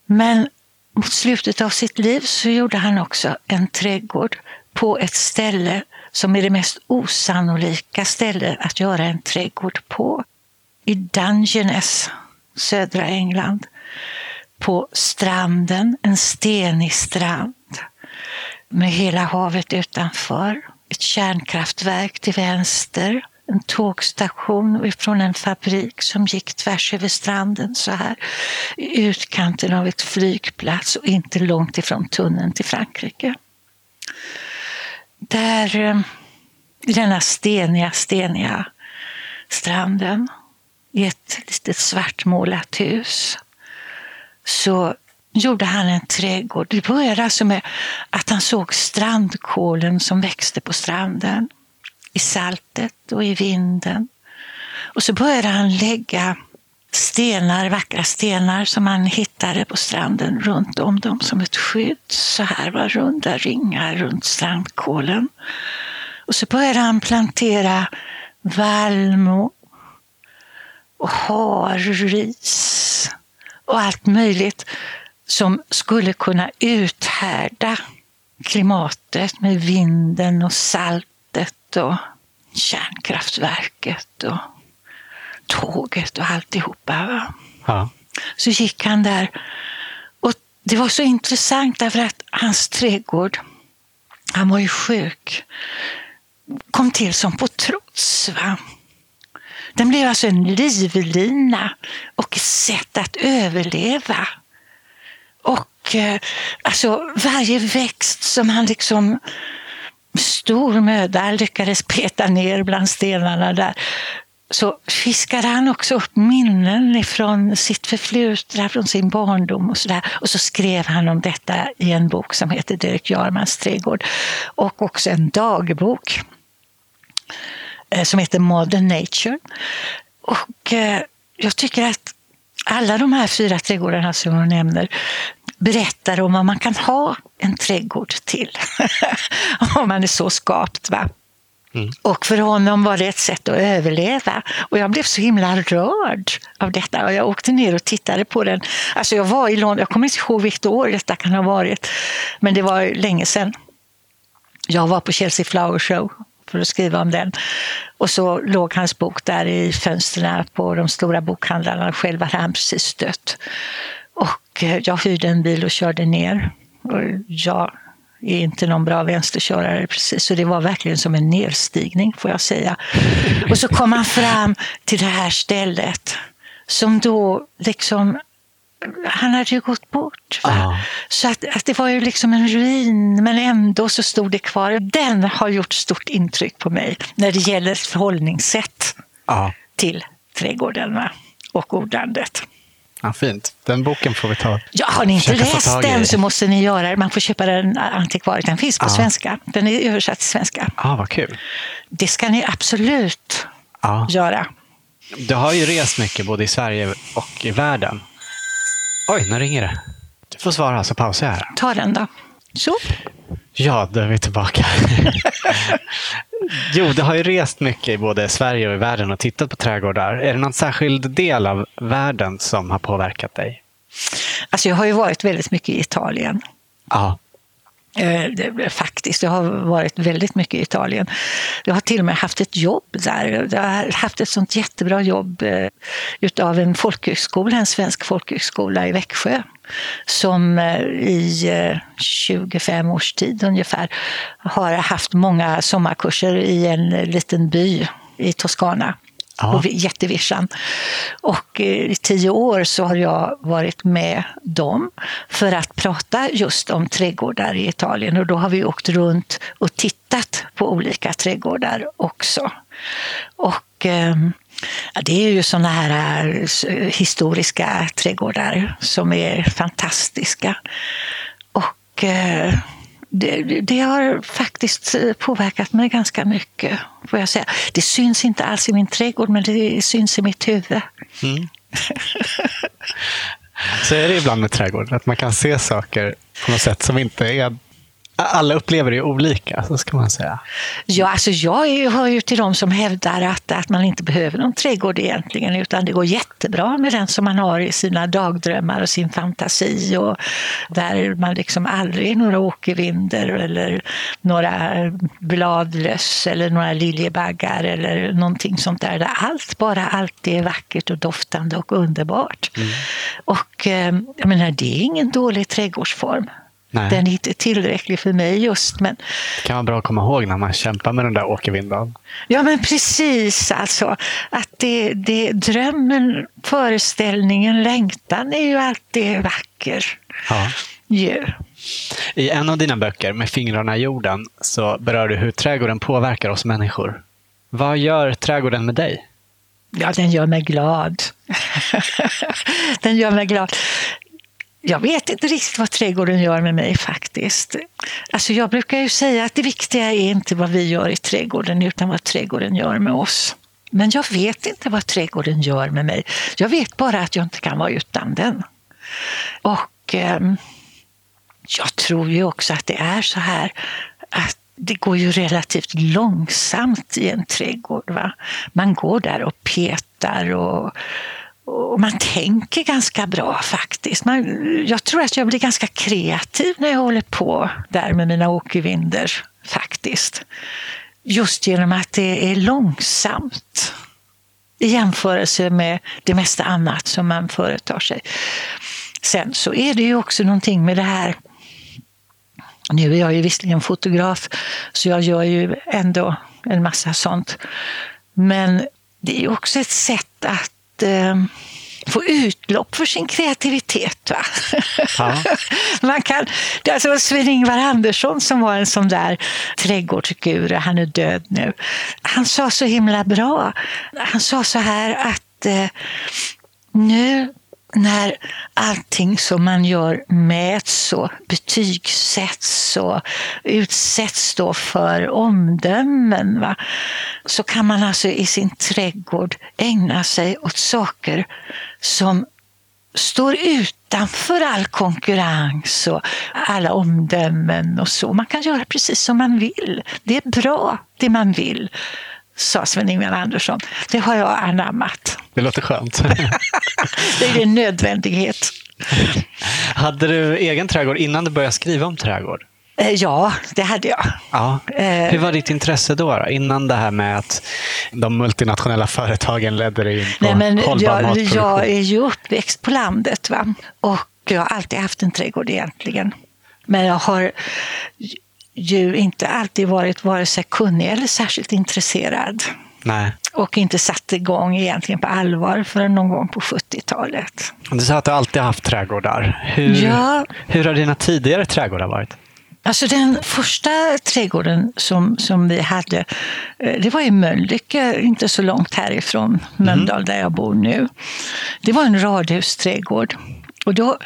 Men mot slutet av sitt liv så gjorde han också en trädgård på ett ställe som är det mest osannolika stället att göra en trädgård på. I Dungeness, södra England. På stranden, en stenig strand med hela havet utanför. Ett kärnkraftverk till vänster. En tågstation från en fabrik som gick tvärs över stranden så här. I utkanten av ett flygplats och inte långt ifrån tunneln till Frankrike. Där, eh, i denna steniga, steniga stranden, i ett litet svartmålat hus, så gjorde han en trädgård. Det började alltså med att han såg strandkålen som växte på stranden. I saltet och i vinden. Och så började han lägga stenar, vackra stenar som han hittade på stranden runt om dem som ett skydd. Så här var runda ringar runt strandkålen. Och så började han plantera vallmo och harris och allt möjligt som skulle kunna uthärda klimatet med vinden och saltet och kärnkraftverket och tåget och alltihopa. Ja. Så gick han där. Och det var så intressant därför att hans trädgård, han var ju sjuk, kom till som på trots. Va? Den blev alltså en livlina och ett sätt att överleva. Och eh, alltså varje växt som han liksom stor möda lyckades peta ner bland stenarna där så fiskade han också upp minnen från sitt förflutna, från sin barndom och sådär. Och så skrev han om detta i en bok som heter Derek Jarmans trädgård. Och också en dagbok eh, som heter Modern Nature. Och eh, jag tycker att alla de här fyra trädgårdarna som hon nämner berättar om vad man kan ha en trädgård till. (laughs) om man är så skapt. Va? Mm. Och för honom var det ett sätt att överleva. Och jag blev så himla rörd av detta. Och jag åkte ner och tittade på den. Alltså jag var i London, jag kommer inte ihåg vilket år detta kan ha varit. Men det var länge sedan. Jag var på Chelsea Flower Show för att skriva om den. Och så låg hans bok där i fönstren på de stora bokhandlarna. Själv hade han precis dött. Och eh, jag hyrde en bil och körde ner. Och jag är inte någon bra vänsterkörare precis, så det var verkligen som en nedstigning får jag säga. Och så kom han fram till det här stället som då liksom han hade ju gått bort. Ah. Så att, att, det var ju liksom en ruin, men ändå så stod det kvar. Den har gjort stort intryck på mig när det gäller förhållningssätt ah. till trädgården och odlandet. Ja, fint. Den boken får vi ta. Ja, har ni inte läst den så måste ni göra det. Man får köpa den antikvarisk. Den finns på ja. svenska. Den är översatt till svenska. Ja, vad kul. Det ska ni absolut ja. göra. Du har ju rest mycket både i Sverige och i världen. Oj, nu ringer det. Du får svara så pausar jag här. Ta den då. Så. Ja, då är vi tillbaka. (laughs) jo, du har ju rest mycket i både Sverige och i världen och tittat på trädgårdar. Är det någon särskild del av världen som har påverkat dig? Alltså jag har ju varit väldigt mycket i Italien. Ja. Eh, faktiskt, jag har varit väldigt mycket i Italien. Jag har till och med haft ett jobb där. Jag har haft ett sånt jättebra jobb eh, utav en folkhögskola, en svensk folkhögskola i Växjö som eh, i 25 års tid ungefär har haft många sommarkurser i en liten by i Toscana på jättevischan. Och i tio år så har jag varit med dem för att prata just om trädgårdar i Italien. Och då har vi åkt runt och tittat på olika trädgårdar också. Och ehm, Ja, det är ju såna här eh, historiska trädgårdar som är fantastiska. Och eh, det, det, har faktiskt eh, påverkat mig ganska mycket. Får jag säga. Det syns inte alls i min trädgård, men det syns i mitt huvud. Mm. (laughs) Så är det ibland med trädgård, att man kan se saker på något sätt som inte är alla upplever det olika, så ska man säga. Ja, alltså jag är, hör ju till de som hävdar att, att man inte behöver någon trädgård egentligen, utan det går jättebra med den som man har i sina dagdrömmar och sin fantasi och där man liksom aldrig några åkervinder eller några bladlöss eller några liljebaggar eller någonting sånt där. Där allt bara alltid är vackert och doftande och underbart. Mm. Och eh, jag menar, det är ingen dålig trädgårdsform. Nej. Den är inte tillräcklig för mig just. Men... Det kan vara bra att komma ihåg när man kämpar med den där åkervindan. Ja, men precis. Alltså, att det, det, drömmen, föreställningen, längtan är ju alltid vacker. Ja. Yeah. I en av dina böcker, Med fingrarna i jorden, så berör du hur trädgården påverkar oss människor. Vad gör trädgården med dig? Ja, den gör mig glad. (laughs) den gör mig glad. Jag vet inte riktigt vad trädgården gör med mig faktiskt. Alltså jag brukar ju säga att det viktiga är inte vad vi gör i trädgården utan vad trädgården gör med oss. Men jag vet inte vad trädgården gör med mig. Jag vet bara att jag inte kan vara utan den. Och eh, jag tror ju också att det är så här att det går ju relativt långsamt i en trädgård. Va? Man går där och petar och och man tänker ganska bra faktiskt. Man, jag tror att jag blir ganska kreativ när jag håller på där med mina åkervinder faktiskt. Just genom att det är långsamt i jämförelse med det mesta annat som man företar sig. Sen så är det ju också någonting med det här nu är jag ju visserligen fotograf, så jag gör ju ändå en massa sånt. Men det är ju också ett sätt att eh, få utlopp för sin kreativitet. Va? Ja. (laughs) Man kan, det alltså Sven-Ingvar Andersson som var en sån där trädgårdsguru, han är död nu. Han sa så himla bra. Han sa så här att eh, nu när allting som man gör mäts och betygsätts och utsätts då för omdömen va? så kan man alltså i sin trädgård ägna sig åt saker som står utanför all konkurrens och alla omdömen och så. Man kan göra precis som man vill. Det är bra, det man vill sa Sven-Ingvar Andersson. Det har jag anammat. Det låter skönt. (laughs) det är en nödvändighet. Hade du egen trädgård innan du började skriva om trädgård? Eh, ja, det hade jag. Ja. Eh, Hur var ditt intresse då, då? Innan det här med att de multinationella företagen ledde dig in på Nej, men hållbar jag, matproduktion? Jag är ju uppväxt på landet va? och jag har alltid haft en trädgård egentligen. Men jag har ju inte alltid varit vare sig kunnig eller särskilt intresserad. Nej. Och inte satt igång egentligen på allvar förrän någon gång på 70-talet. Du sa att du alltid haft trädgårdar. Hur, ja. hur har dina tidigare trädgårdar varit? Alltså den första trädgården som, som vi hade, eh, det var i Mölnlycke, inte så långt härifrån Mölndal mm. där jag bor nu. Det var en radhusträdgård. Och då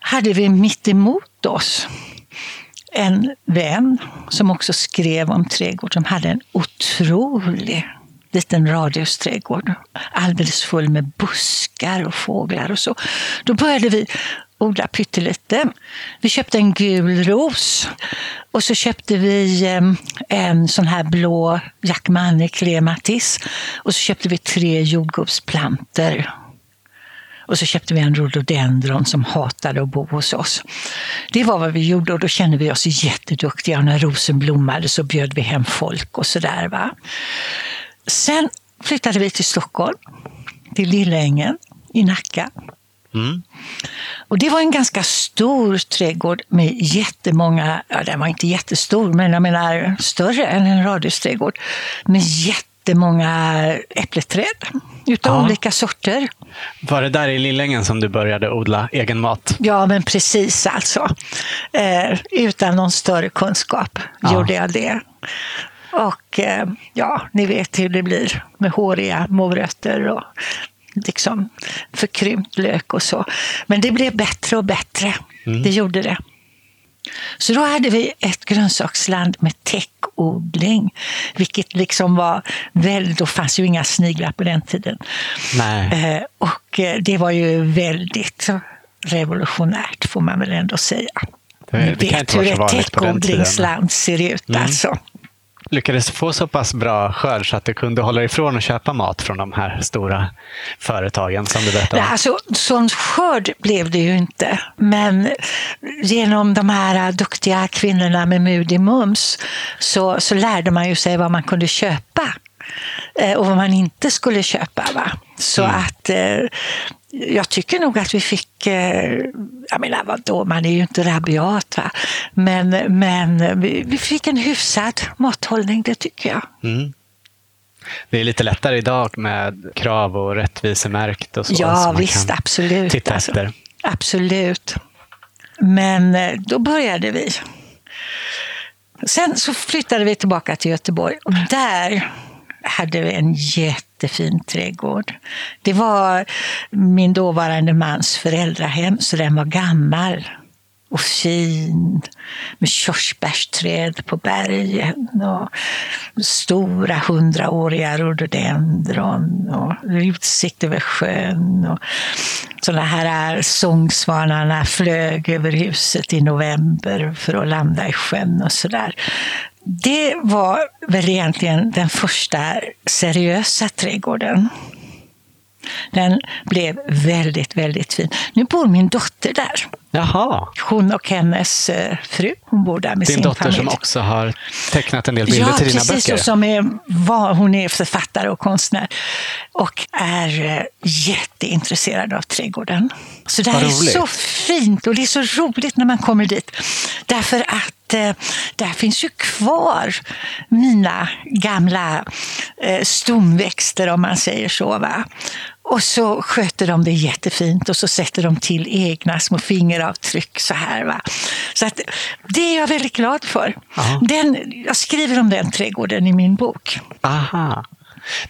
hade vi mitt emot oss en vän som också skrev om trädgård som hade en otrolig liten radhusträdgård. Alldeles full med buskar och fåglar och så. Då började vi odla pyttelite. Vi köpte en gul ros och så köpte vi ehm, en sån här blå Jack Manne Clematis. och så köpte vi tre jordgubbsplanter och så köpte vi en rhododendron som hatade att bo hos oss. Det var vad vi gjorde och då kände vi oss jätteduktiga. Och när rosen blommade så bjöd vi hem folk och sådär. Sen flyttade vi till Stockholm, till Lillängen i Nacka. Mm. Och det var en ganska stor trädgård med jättemånga, ja den var inte jättestor, men jag menar större än en radhusträdgård, med jättemånga äppleträd utav ja. olika sorter. Var det där i Lillängen som du började odla egen mat? Ja, men precis alltså. Eh, utan någon större kunskap ja. gjorde jag det. Och eh, ja, ni vet hur det blir med håriga morötter och liksom förkrympt lök och så. Men det blev bättre och bättre. Mm. Det gjorde det. Så då hade vi ett grönsaksland med täckodling, vilket liksom var väldigt, då fanns ju inga sniglar på den tiden. Nej. Eh, och eh, det var ju väldigt revolutionärt får man väl ändå säga. Det, det vet hur ett täckodlingsland ser ut Mm. alltså. Lyckades få så pass bra skörd så att du kunde hålla ifrån och köpa mat från de här stora företagen som du berättade om? alltså, sån skörd blev det ju inte. Men genom de här duktiga kvinnorna med Moody Mums så, så lärde man ju sig vad man kunde köpa eh, och vad man inte skulle köpa. Va? Så att eh, jag tycker nog att vi fick, eh, jag menar vadå, man är ju inte rabiat va. Men, men vi, fick en hyfsad mathållning, det tycker jag. Mm. Det är lite lättare idag med krav och rättvisemärkt och så. Ja, visst, absolut. Titta alltså. efter. Absolut. Men eh, då började vi. Sen så flyttade vi tillbaka till Göteborg och där hade en jättefin trädgård. Det var min dåvarande mans föräldrahem, så den var gammal och fin med körsbärsträd på bergen och stora hundraåriga rhododendron och utsikt över sjön. Och såna här eh, sångsvanarna flög över huset i november för att landa i sjön och sådär. Det var väl egentligen den första seriösa trädgården. Den blev väldigt, väldigt fin. Nu bor min dotter där. Jaha, Hon och hennes eh, fru, hon bor där med din sin dotter familj. som också har tecknat en del bilder ja, till dina precis, böcker. Och som är, var, hon är författare och konstnär och är eh, jätteintresserad av trädgården. Så det här är så fint och det är så roligt när man kommer dit. Därför att eh, där finns ju kvar mina gamla stomväxter om man säger så. Va? Och så sköter de det jättefint och så sätter de till egna små fingeravtryck så här. Va? Så att, det är jag väldigt glad för. Den, jag skriver om den trädgården i min bok. Aha,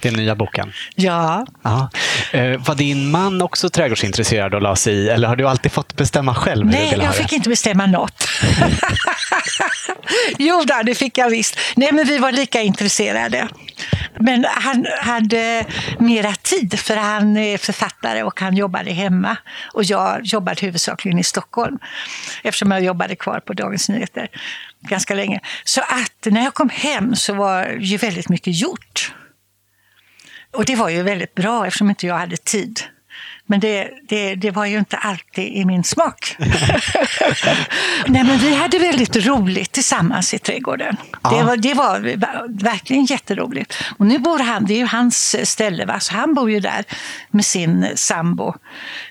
den nya boken. Ja, Ja. Eh, var din man också trädgårdsintresserad och la sig i, eller har du alltid fått bestämma själv nej, jag det? fick inte bestämma något. (laughs) jo, då, det fick jag visst. Nej, men vi var lika intresserade. Men han hade mera tid för han är författare och han jobbade hemma. Och jag jobbade huvudsakligen i Stockholm eftersom jag jobbade kvar på Dagens Nyheter ganska länge. Så att när jag kom hem så var ju väldigt mycket gjort. Och det var ju väldigt bra eftersom inte jag hade tid. Men det, det, det var ju inte alltid i min smak. (laughs) Nej, men vi hade väldigt roligt tillsammans i trädgården. Ja. Det, var, det var verkligen jätteroligt. Och nu bor han, det är ju hans ställe, va? så han bor ju där med sin sambo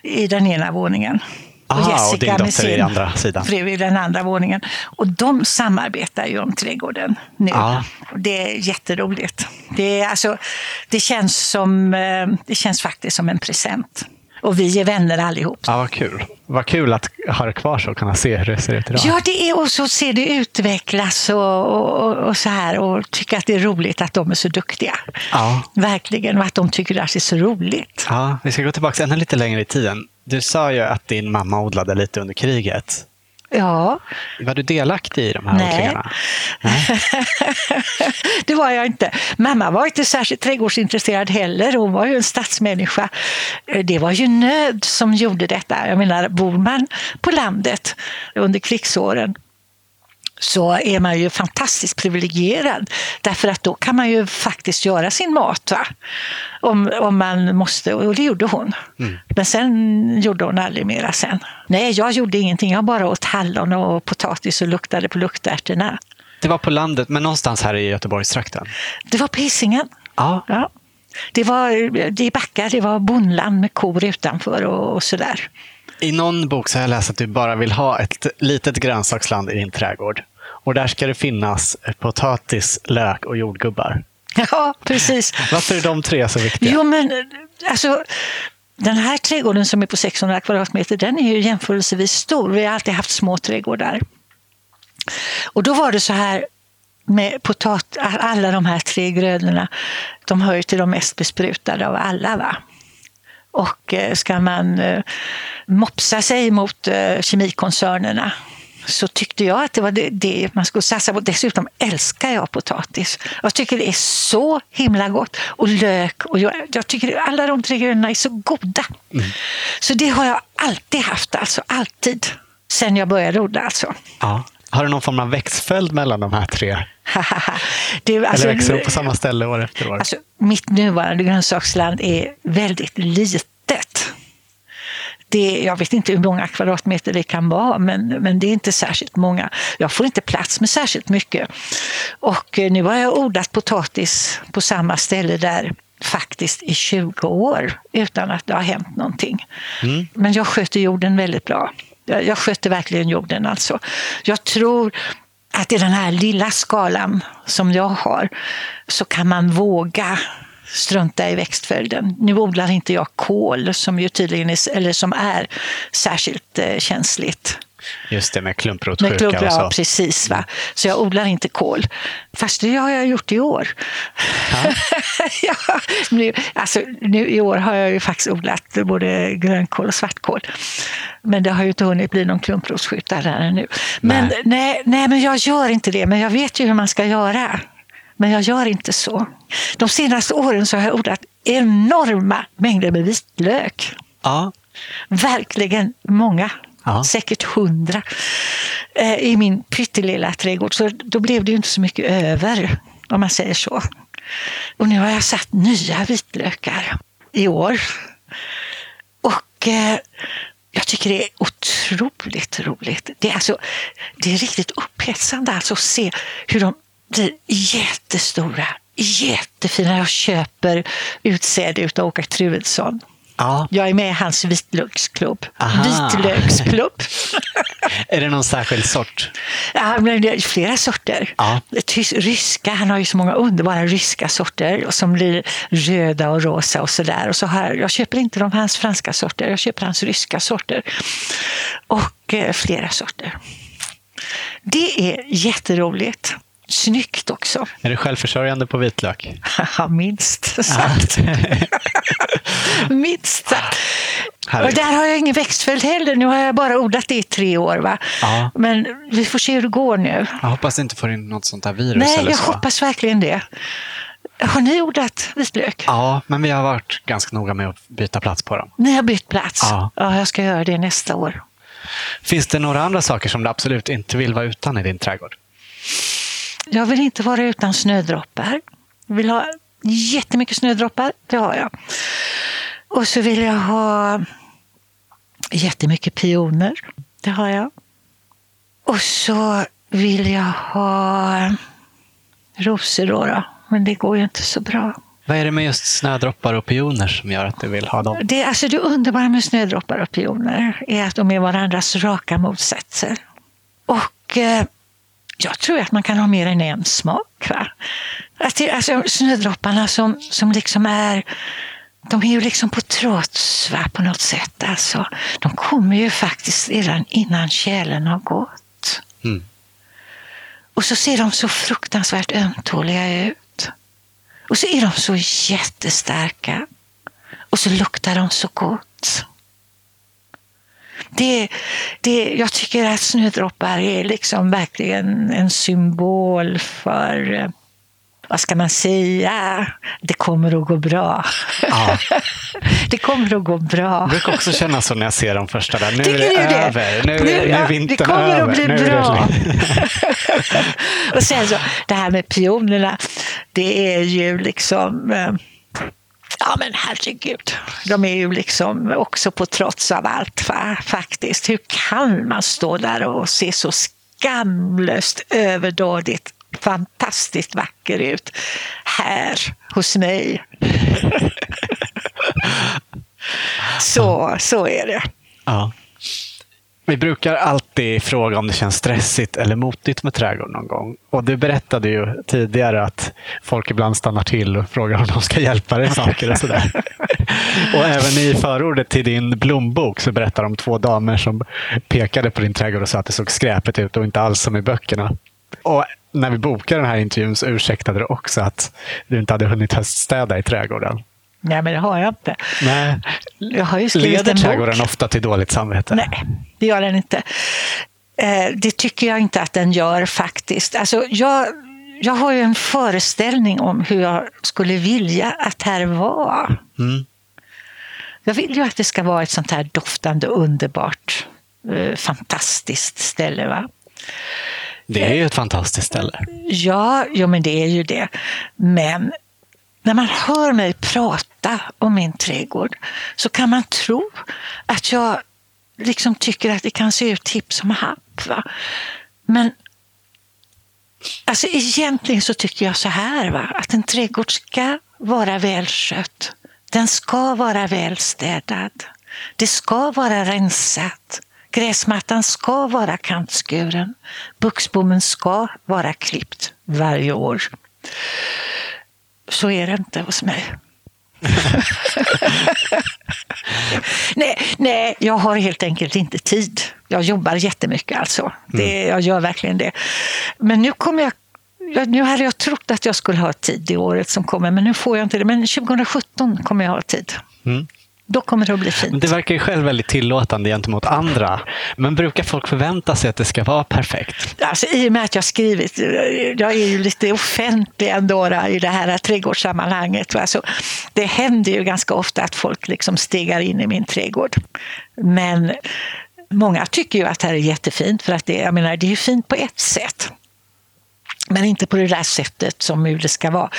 i den ena våningen. Och din dotter i andra sidan. fru i den andra våningen. Och de samarbetar ju om trädgården nu. Ja. Och det är jätteroligt. Det, är, alltså, det, känns som, eh, det känns faktiskt som en present. Och vi är vänner allihop. Ja, vad kul. Vad kul att ha det kvar så och kunna se hur det ser ut idag. Ja, det är, och så ser det utvecklas och, och, och så här och tycker att det är roligt att de är så duktiga. Ja. Verkligen, och att de tycker att det är så roligt. Ja, vi ska gå tillbaka ännu lite längre i tiden. Du sa ju att din mamma odlade lite under kriget. Ja, Var du delaktig i de här Nej. odlingarna? (laughs) det var jag inte. Mamma var inte särskilt trädgårdsintresserad heller. Hon var ju en stadsmänniska. Det var ju nöd som gjorde detta. Jag menar, bor man på landet under krigsåren så är man ju fantastiskt privilegierad. Därför att då kan man ju faktiskt göra sin mat. Va? Om, om man måste, och det gjorde hon. Men sen gjorde hon aldrig mera sen. Nej, jag gjorde ingenting. Jag bara åt hallon och potatis och luktade på luktärtorna. Det var på landet, men någonstans här i Göteborgstrakten. Det var på Hisingen. Ja. Ja. Det var det är backar, det var bondland med kor utanför och, och sådär. I någon bok så har jag läst att du bara vill ha ett litet grönsaksland i din trädgård. Och där ska det finnas potatis, lök och jordgubbar. (laughs) Ja, precis. Varför är de tre så viktiga? Jo, men alltså, den här trädgården som är på 600 kvadratmeter, den är ju jämförelsevis stor. Vi har alltid haft små trädgårdar. Och då var det så här med potat, alla de här tre grödorna, de hör ju till de mest besprutade av alla. Va? Och eh, ska man eh, mopsa sig mot eh, kemikoncernerna så tyckte jag att det var det, det man skulle satsa på. Dessutom älskar jag potatis. Jag tycker det är så himla gott. Och lök. Och jag, jag tycker alla de tre grönorna är så goda. Så det har jag alltid haft, alltså alltid. Sen jag började odla alltså. Ja. Har du någon form av växtföljd mellan de här tre? (laughs) du, alltså, Eller växer de på samma ställe år efter år? Alltså, mitt nuvarande grönsaksland är väldigt litet. Det, jag vet inte hur många kvadratmeter det kan vara, men, men det är inte särskilt många. Jag får inte plats med särskilt mycket. Och eh, nu har jag odlat potatis på samma ställe där faktiskt i 20 år utan att det har hänt någonting. Mm. Men jag sköter jorden väldigt bra. Jag, jag sköter verkligen jorden alltså. Jag tror att i den här lilla skalan som jag har så kan man våga strunta i växtföljden. Nu odlar inte jag kål som ju tydligen är, eller som är särskilt eh, känsligt. Just det, med klumprotsjuka med klump, och så. Ja, precis. Va? Så jag odlar inte kål. Fast det har jag gjort i år. Ja. (laughs) ja, nu, alltså, nu, I år har jag ju faktiskt odlat både grönkål och svartkål. Men det har ju inte hunnit bli någon klumprotsjuka där ännu. Men, nej. nej. Nej, men jag gör inte det. Men jag vet ju hur man ska göra. Men jag gör inte så. De senaste åren så har jag odlat enorma mängder med vitlök. Ja. Verkligen många. Ja. Säkert hundra eh, i min pyttelilla trädgård. Så då blev det ju inte så mycket över, om man säger så. Och nu har jag satt nya vitlökar i år. Och eh, jag tycker det är otroligt roligt. Det är, alltså, det är riktigt upphetsande alltså att se hur de blir jättestora, jättefina. Jag köper utsäde av Åke Truedsson. Ja. Jag är med i hans vitlöksklubb. Vitlöksklubb. (laughs) är det någon särskild sort? Ja, men det är flera sorter. Ja. Ryska, han har ju så många underbara ryska sorter som blir röda och rosa och sådär. Och så här, jag köper inte de hans franska sorter, jag köper hans ryska sorter. Och eh, flera sorter. Det är jätteroligt. Snyggt också. Är du självförsörjande på vitlök? (laughs) (laughs) Minst sagt. minst sagt. Och där har jag ingen växtföljd heller. Nu har jag bara odlat det i tre år. Va? Ja. Men vi får se hur det går nu. Jag hoppas inte får in något sånt här virus. Nej, eller jag så. hoppas verkligen det. Har ni odlat vitlök? Ja, men vi har varit ganska noga med att byta plats på dem. Ni har bytt plats? Ja. ja, jag ska göra det nästa år. Finns det några andra saker som du absolut inte vill vara utan i din trädgård? Jag vill inte vara utan snödroppar. Jag vill ha jättemycket snödroppar, det har jag. Och så vill jag ha jättemycket pioner, det har jag. Och så vill jag ha rosor då, då, men det går ju inte så bra. Vad är det med just snödroppar och pioner som gör att du vill ha dem? Det, alltså det underbara med snödroppar och pioner är att de är varandras raka motsatser. Och eh, jag tror att man kan ha mer än en smak. Va? Att det, alltså, snödropparna som, som liksom är de är ju liksom på trots va, på något sätt. Alltså, de kommer ju faktiskt redan innan tjälen har gått. Mm. Och så ser de så fruktansvärt ömtåliga ut. Och så är de så jättestarka. Och så luktar de så gott. Det, det, jag tycker att snödroppar är liksom verkligen en symbol för eh, vad ska man säga? Det kommer att gå bra. Ja. (laughs) det kommer att gå bra. Jag brukar också känna så när jag ser de första där. Nu Tycker är det över. Nu, nu, nu är vintern Det kommer över. att bli nu bra. (laughs) och sen så, det här med pionerna, det är ju liksom eh, Ja men herregud, de är ju liksom också på trots av allt va? faktiskt. Hur kan man stå där och se så skamlöst överdådigt fantastiskt vacker ut här hos mig? (laughs) så, så är det. Ja. Vi brukar alltid fråga om det känns stressigt eller motigt med trädgård någon gång. Och du berättade ju tidigare att folk ibland stannar till och frågar om de ska hjälpa dig med saker och sådär. (laughs) och även i förordet till din blombok så berättar de två damer som pekade på din trädgård och sa att det såg skräpigt ut och inte alls som i böckerna. Och när vi bokade den här intervjun så ursäktade du också att du inte hade hunnit höststäda i trädgården. Nej, men det har jag inte. Nej. Jag har ju Leder trädgården ofta till dåligt samvete? Nej, det gör den inte. Eh, det tycker jag inte att den gör faktiskt. Alltså, jag, jag har ju en föreställning om hur jag skulle vilja att det här var. Mm. Jag vill ju att det ska vara ett sånt här doftande underbart eh, fantastiskt ställe. Va? Det är ju ett fantastiskt ställe. Ja, jo, men det är ju det. Men när man hör mig prata om min trädgård så kan man tro att jag liksom tycker att det kan se ut hipp som happ. Va? Men alltså, egentligen så tycker jag så här, va? att en trädgård ska vara välskött. Den ska vara välstädad. Det ska vara rensat. Gräsmattan ska vara kantskuren. Buxbommen ska vara klippt varje år. Så är det inte hos mig. (laughs) nej, nej, jag har helt enkelt inte tid. Jag jobbar jättemycket alltså. Det, mm. Jag gör verkligen det. Men nu kommer jag nu hade jag trott att jag skulle ha tid i året som kommer, men nu får jag inte det. Men 2017 kommer jag ha tid. Mm. Då kommer det att bli fint. Det verkar ju själv väldigt tillåtande gentemot andra. Men brukar folk förvänta sig att det ska vara perfekt? Alltså, I och med att jag skrivit, jag är ju lite offentlig ändå i det här trädgårdssammanhanget. Alltså, det händer ju ganska ofta att folk liksom stegar in i min trädgård. Men många tycker ju att det här är jättefint för att det, jag menar, det är ju fint på ett sätt. Men inte på det där sättet som det ska vara.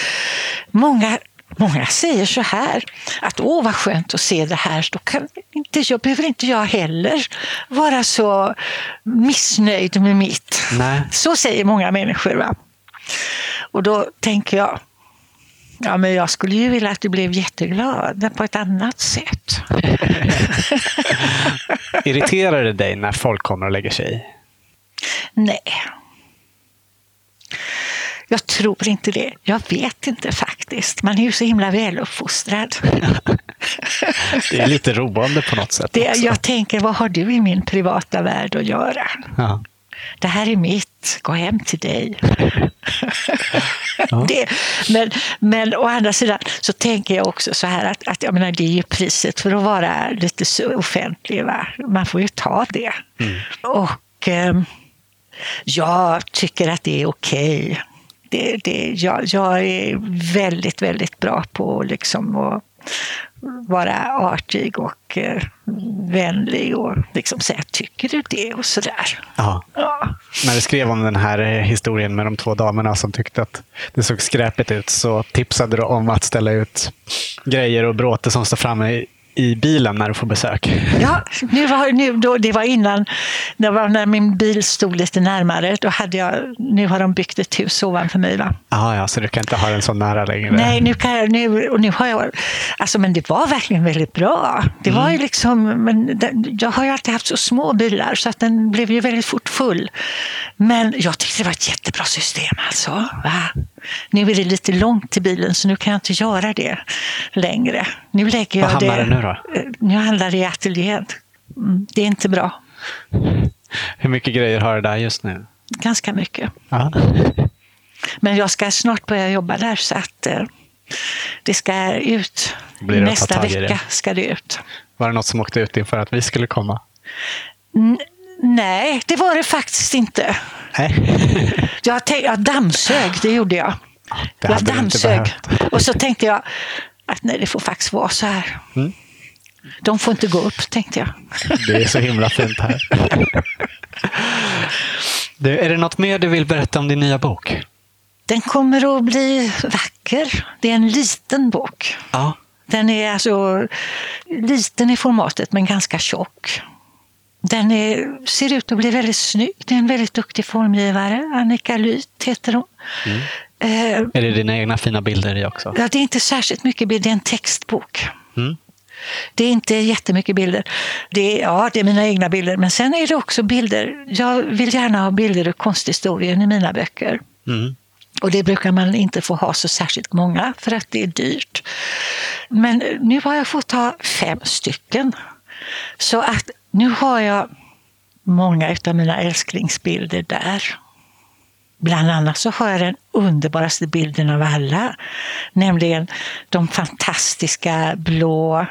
Många Många säger så här, att åh vad skönt att se det här, då kan inte, jag, behöver inte jag heller vara så missnöjd med mitt. Nej. Så säger många människor. Va? Och då tänker jag, ja men jag skulle ju vilja att du blev jätteglad på ett annat sätt. (laughs) Irriterar det dig när folk kommer och lägger sig i? Nej. Jag tror inte det. Jag vet inte faktiskt. Man är ju så himla väluppfostrad. (laughs) det är lite roande på något sätt. Det, jag tänker, vad har du i min privata värld att göra? Ja. Det här är mitt, gå hem till dig. Ja. (laughs) Det, men, men å andra sidan så tänker jag också så här att, att jag menar, det är ju priset för att vara lite offentlig. Va? Man får ju ta det. Mm. Och eh, jag tycker att det är okej. Okay det, det, jag, jag är väldigt, väldigt bra på liksom att vara artig och eh, vänlig och liksom säga tycker du det och sådär. Ja. ja. När du skrev om den här eh, historien med de två damerna som tyckte att det såg skräpigt ut så tipsade du om att ställa ut grejer och bråte som står framme i bilen när du får besök? Ja, nu var, nu då, det var innan, det var när min bil stod lite närmare. Då hade jag, nu har de byggt ett hus ovanför mig. Va? Ah, ja, så du kan inte ha den så nära längre? Nej, nu kan jag, nu, och nu har jag, alltså, men det var verkligen väldigt bra. Det var ju mm. liksom, men jag har ju alltid haft så små bilar så att den blev ju väldigt fort full. Men jag tyckte det var ett jättebra system alltså. Va? Nu är det lite långt till bilen så nu kan jag inte göra det längre. Nu lägger jag Vad det, nu då? Eh, nu handlar det i ateljén. Mm, det är inte bra. Hur mycket grejer har du där just nu? Ganska mycket. Ja. Men jag ska snart börja jobba där så att eh, det ska ut. Det Nästa vecka ska det ut. Var det något som åkte ut inför att vi skulle komma? N nej, det var det faktiskt inte. (laughs) jag, jag dammsög, det gjorde jag. Det jag dammsög. Och så tänkte jag att nej, det får faktiskt vara så här. Mm. De får inte gå upp, tänkte jag. Det är så himla fint här. Du, är det något mer du vill berätta om din nya bok? Den kommer att bli vacker. Det är en liten bok. Ja. Den är alltså liten i formatet, men ganska tjock. Den är, ser ut att bli väldigt snygg. Det är en väldigt duktig formgivare. Annika Lyth heter hon. Mm. Eh, är det dina egna fina bilder i också? Ja, det är inte särskilt mycket bilder. Det är en textbok. Mm. Det är inte jättemycket bilder. Det är, ja, det är mina egna bilder. Men sen är det också bilder. Jag vill gärna ha bilder ur konsthistorien i mina böcker. Mm. Och det brukar man inte få ha så särskilt många för att det är dyrt. Men nu har jag fått ha fem stycken. Så att nu har jag många av mina älsklingsbilder där. Bland annat så har jag den underbaraste bilden av alla, nämligen de fantastiska blå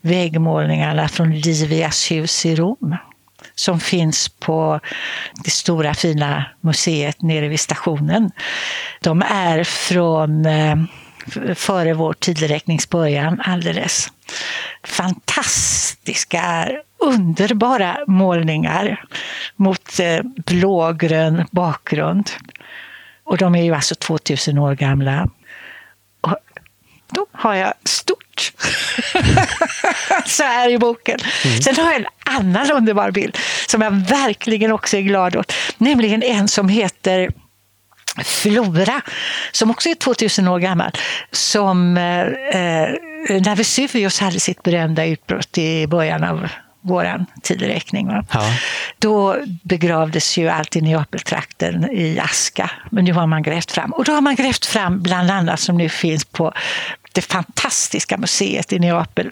väggmålningarna från Livias hus i Rom som finns på det stora fina museet nere vid stationen. De är från eh, före vår tideräknings början alldeles. Fantastiska, underbara målningar mot eh, blågrön bakgrund. Och de är ju alltså 2000 år gamla. Och då har jag stort (laughs) så här i boken. Mm. Sen har jag en annan underbar bild som jag verkligen också är glad åt. Nämligen en som heter Flora, som också är 2000 år gammal, som eh, eh, när Vesuvius hade sitt berömda utbrott i början av vår tideräkning. Ja. Då begravdes ju allt i Neapeltrakten i aska, men nu har man grävt fram. Och då har man grävt fram bland annat, som nu finns på det fantastiska museet i Neapel,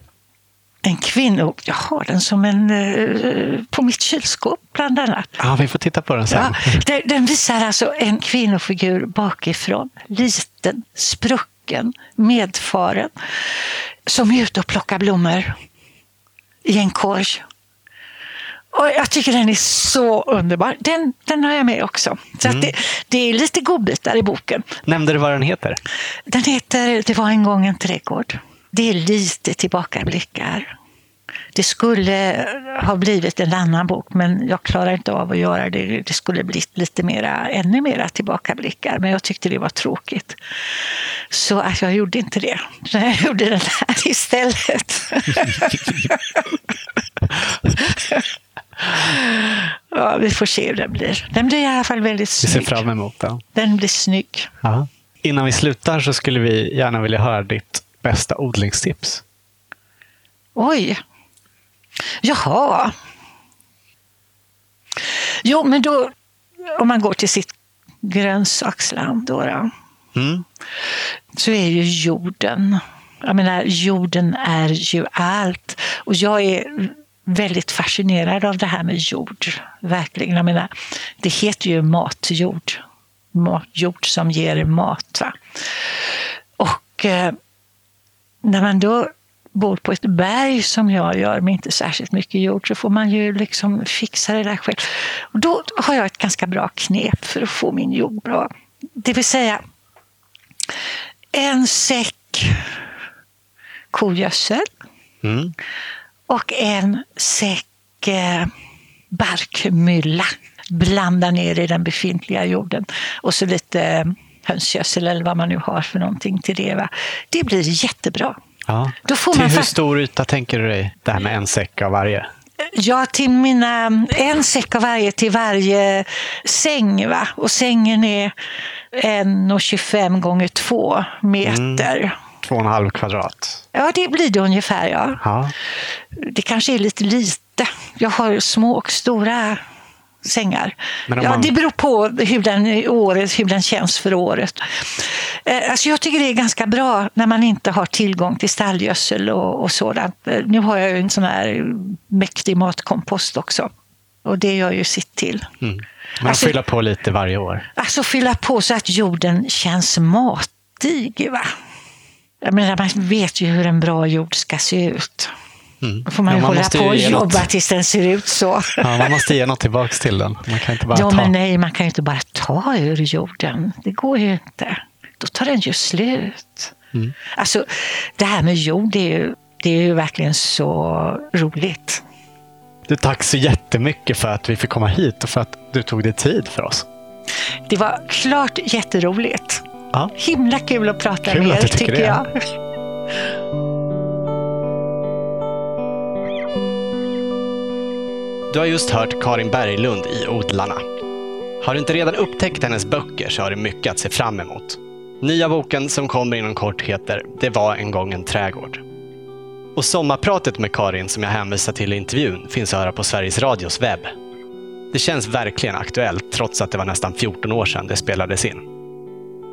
en kvinno... Jag har den som en eh, på mitt kylskåp, bland annat. Ja, vi får titta på den sen. Ja, den visar alltså en kvinnofigur bakifrån. Liten, sprucken, medfaren. Som är ute och plockar blommor i en korg. Och jag tycker den är så underbar. Den, den har jag med också. Så mm. det, det, är lite godbitar i boken. Nämnde du vad den heter? Den heter Det var en gång en trädgård. Det är lite tillbakablickar. Det skulle ha blivit en annan bok, men jag klarar inte av att göra det. Det skulle blivit lite mera, ännu mera tillbakablickar, men jag tyckte det var tråkigt. Så att jag gjorde inte det. Så (laughs) jag gjorde den här istället. (laughs) ja, vi får se hur den blir. Den blir i alla fall väldigt snygg. Vi ser fram emot den. Den blir snygg. Ja. Innan vi slutar så skulle vi gärna vilja höra ditt bästa odlingstips. Oj. Jaha. Jo, men då om man går till sitt grönsaksland då, då mm. så är ju jorden. Jag menar, jorden är ju allt. Och jag är väldigt fascinerad av det här med jord. Verkligen. Jag menar, det heter ju matjord. Jord som ger mat. Va? Och eh, när man då bor på ett berg som jag gör med inte särskilt mycket jord så får man ju liksom fixa det där själv. Och då har jag ett ganska bra knep för att få min jord bra. Det vill säga en säck kogödsel mm. och en säck eh, barkmylla. Blanda ner i den befintliga jorden och så lite eh, hönsgödsel eller vad man nu har för någonting till det. Va? Det blir jättebra. Ja. Då får till man hur stor yta tänker du dig, det här med en säck av varje? Ja, till mina, en säck av varje till varje säng. Va? Och sängen är 1,25 gånger 2 meter. Mm. Två och en halv kvadrat? Ja, det blir det ungefär. Ja. ja. Det kanske är lite lite. Jag har små och stora sängar. Man... Ja, det beror på hur den, året, hur den känns för året. Eh, alltså jag tycker det är ganska bra när man inte har tillgång till stallgödsel och, och sådant. Eh, nu har jag ju en sån här mäktig matkompost också. Och det gör ju sitt till. Mm. Man alltså, fyller på lite varje år? Alltså fylla på så att jorden känns matig. Va? Jag menar, man vet ju hur en bra jord ska se ut. Mm. Får man ja, man hålla på och jobba något... tills den ser ut så. Ja, man måste ge något tillbaka till den. Man kan inte bara ja, ta. Men nej, man kan ju inte bara ta ur jorden. Det går ju inte. Då tar den ju slut. Mm. Alltså, det här med jord, det är ju, det är ju verkligen så roligt. Du, tack så jättemycket för att vi fick komma hit och för att du tog dig tid för oss. Det var klart jätteroligt. Ja. Himla kul att prata kul med er, tycker det. jag. Du har just hört Karin Berglund i Odlarna. Har du inte redan upptäckt hennes böcker så har du mycket att se fram emot. Nya boken som kommer inom kort heter Det var en gång en trädgård. Och sommarpratet med Karin som jag hänvisar till i intervjun finns att höra på Sveriges Radios webb. Det känns verkligen aktuellt trots att det var nästan 14 år sedan det spelades in.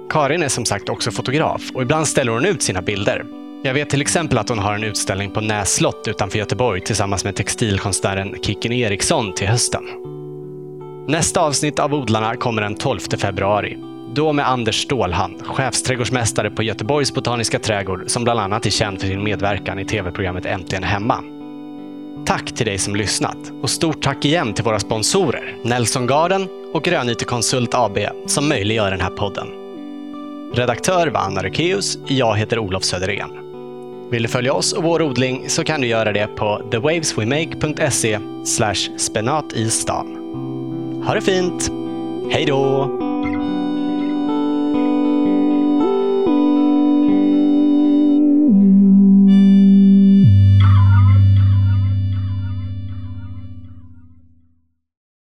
Karin är som sagt också fotograf och ibland ställer hon ut sina bilder jag vet till exempel att hon har en utställning på Näs slott utanför Göteborg tillsammans med textilkonstnären Kicken Eriksson till hösten. Nästa avsnitt av Odlarna kommer den 12 februari. Då med Anders Stålhand, chefsträdgårdsmästare på Göteborgs Botaniska trädgård som bland annat är känd för sin medverkan i tv-programmet Äntligen Hemma. Tack till dig som lyssnat och stort tack igen till våra sponsorer Nelson Garden och Grönyte Konsult AB som möjliggör den här podden. Redaktör var Anna Rekeus, Jag heter Olof Söderén. Vill du följa oss och vår odling så kan du göra det på thewaveswemake.se spenat i stan. Ha det fint! Hej då!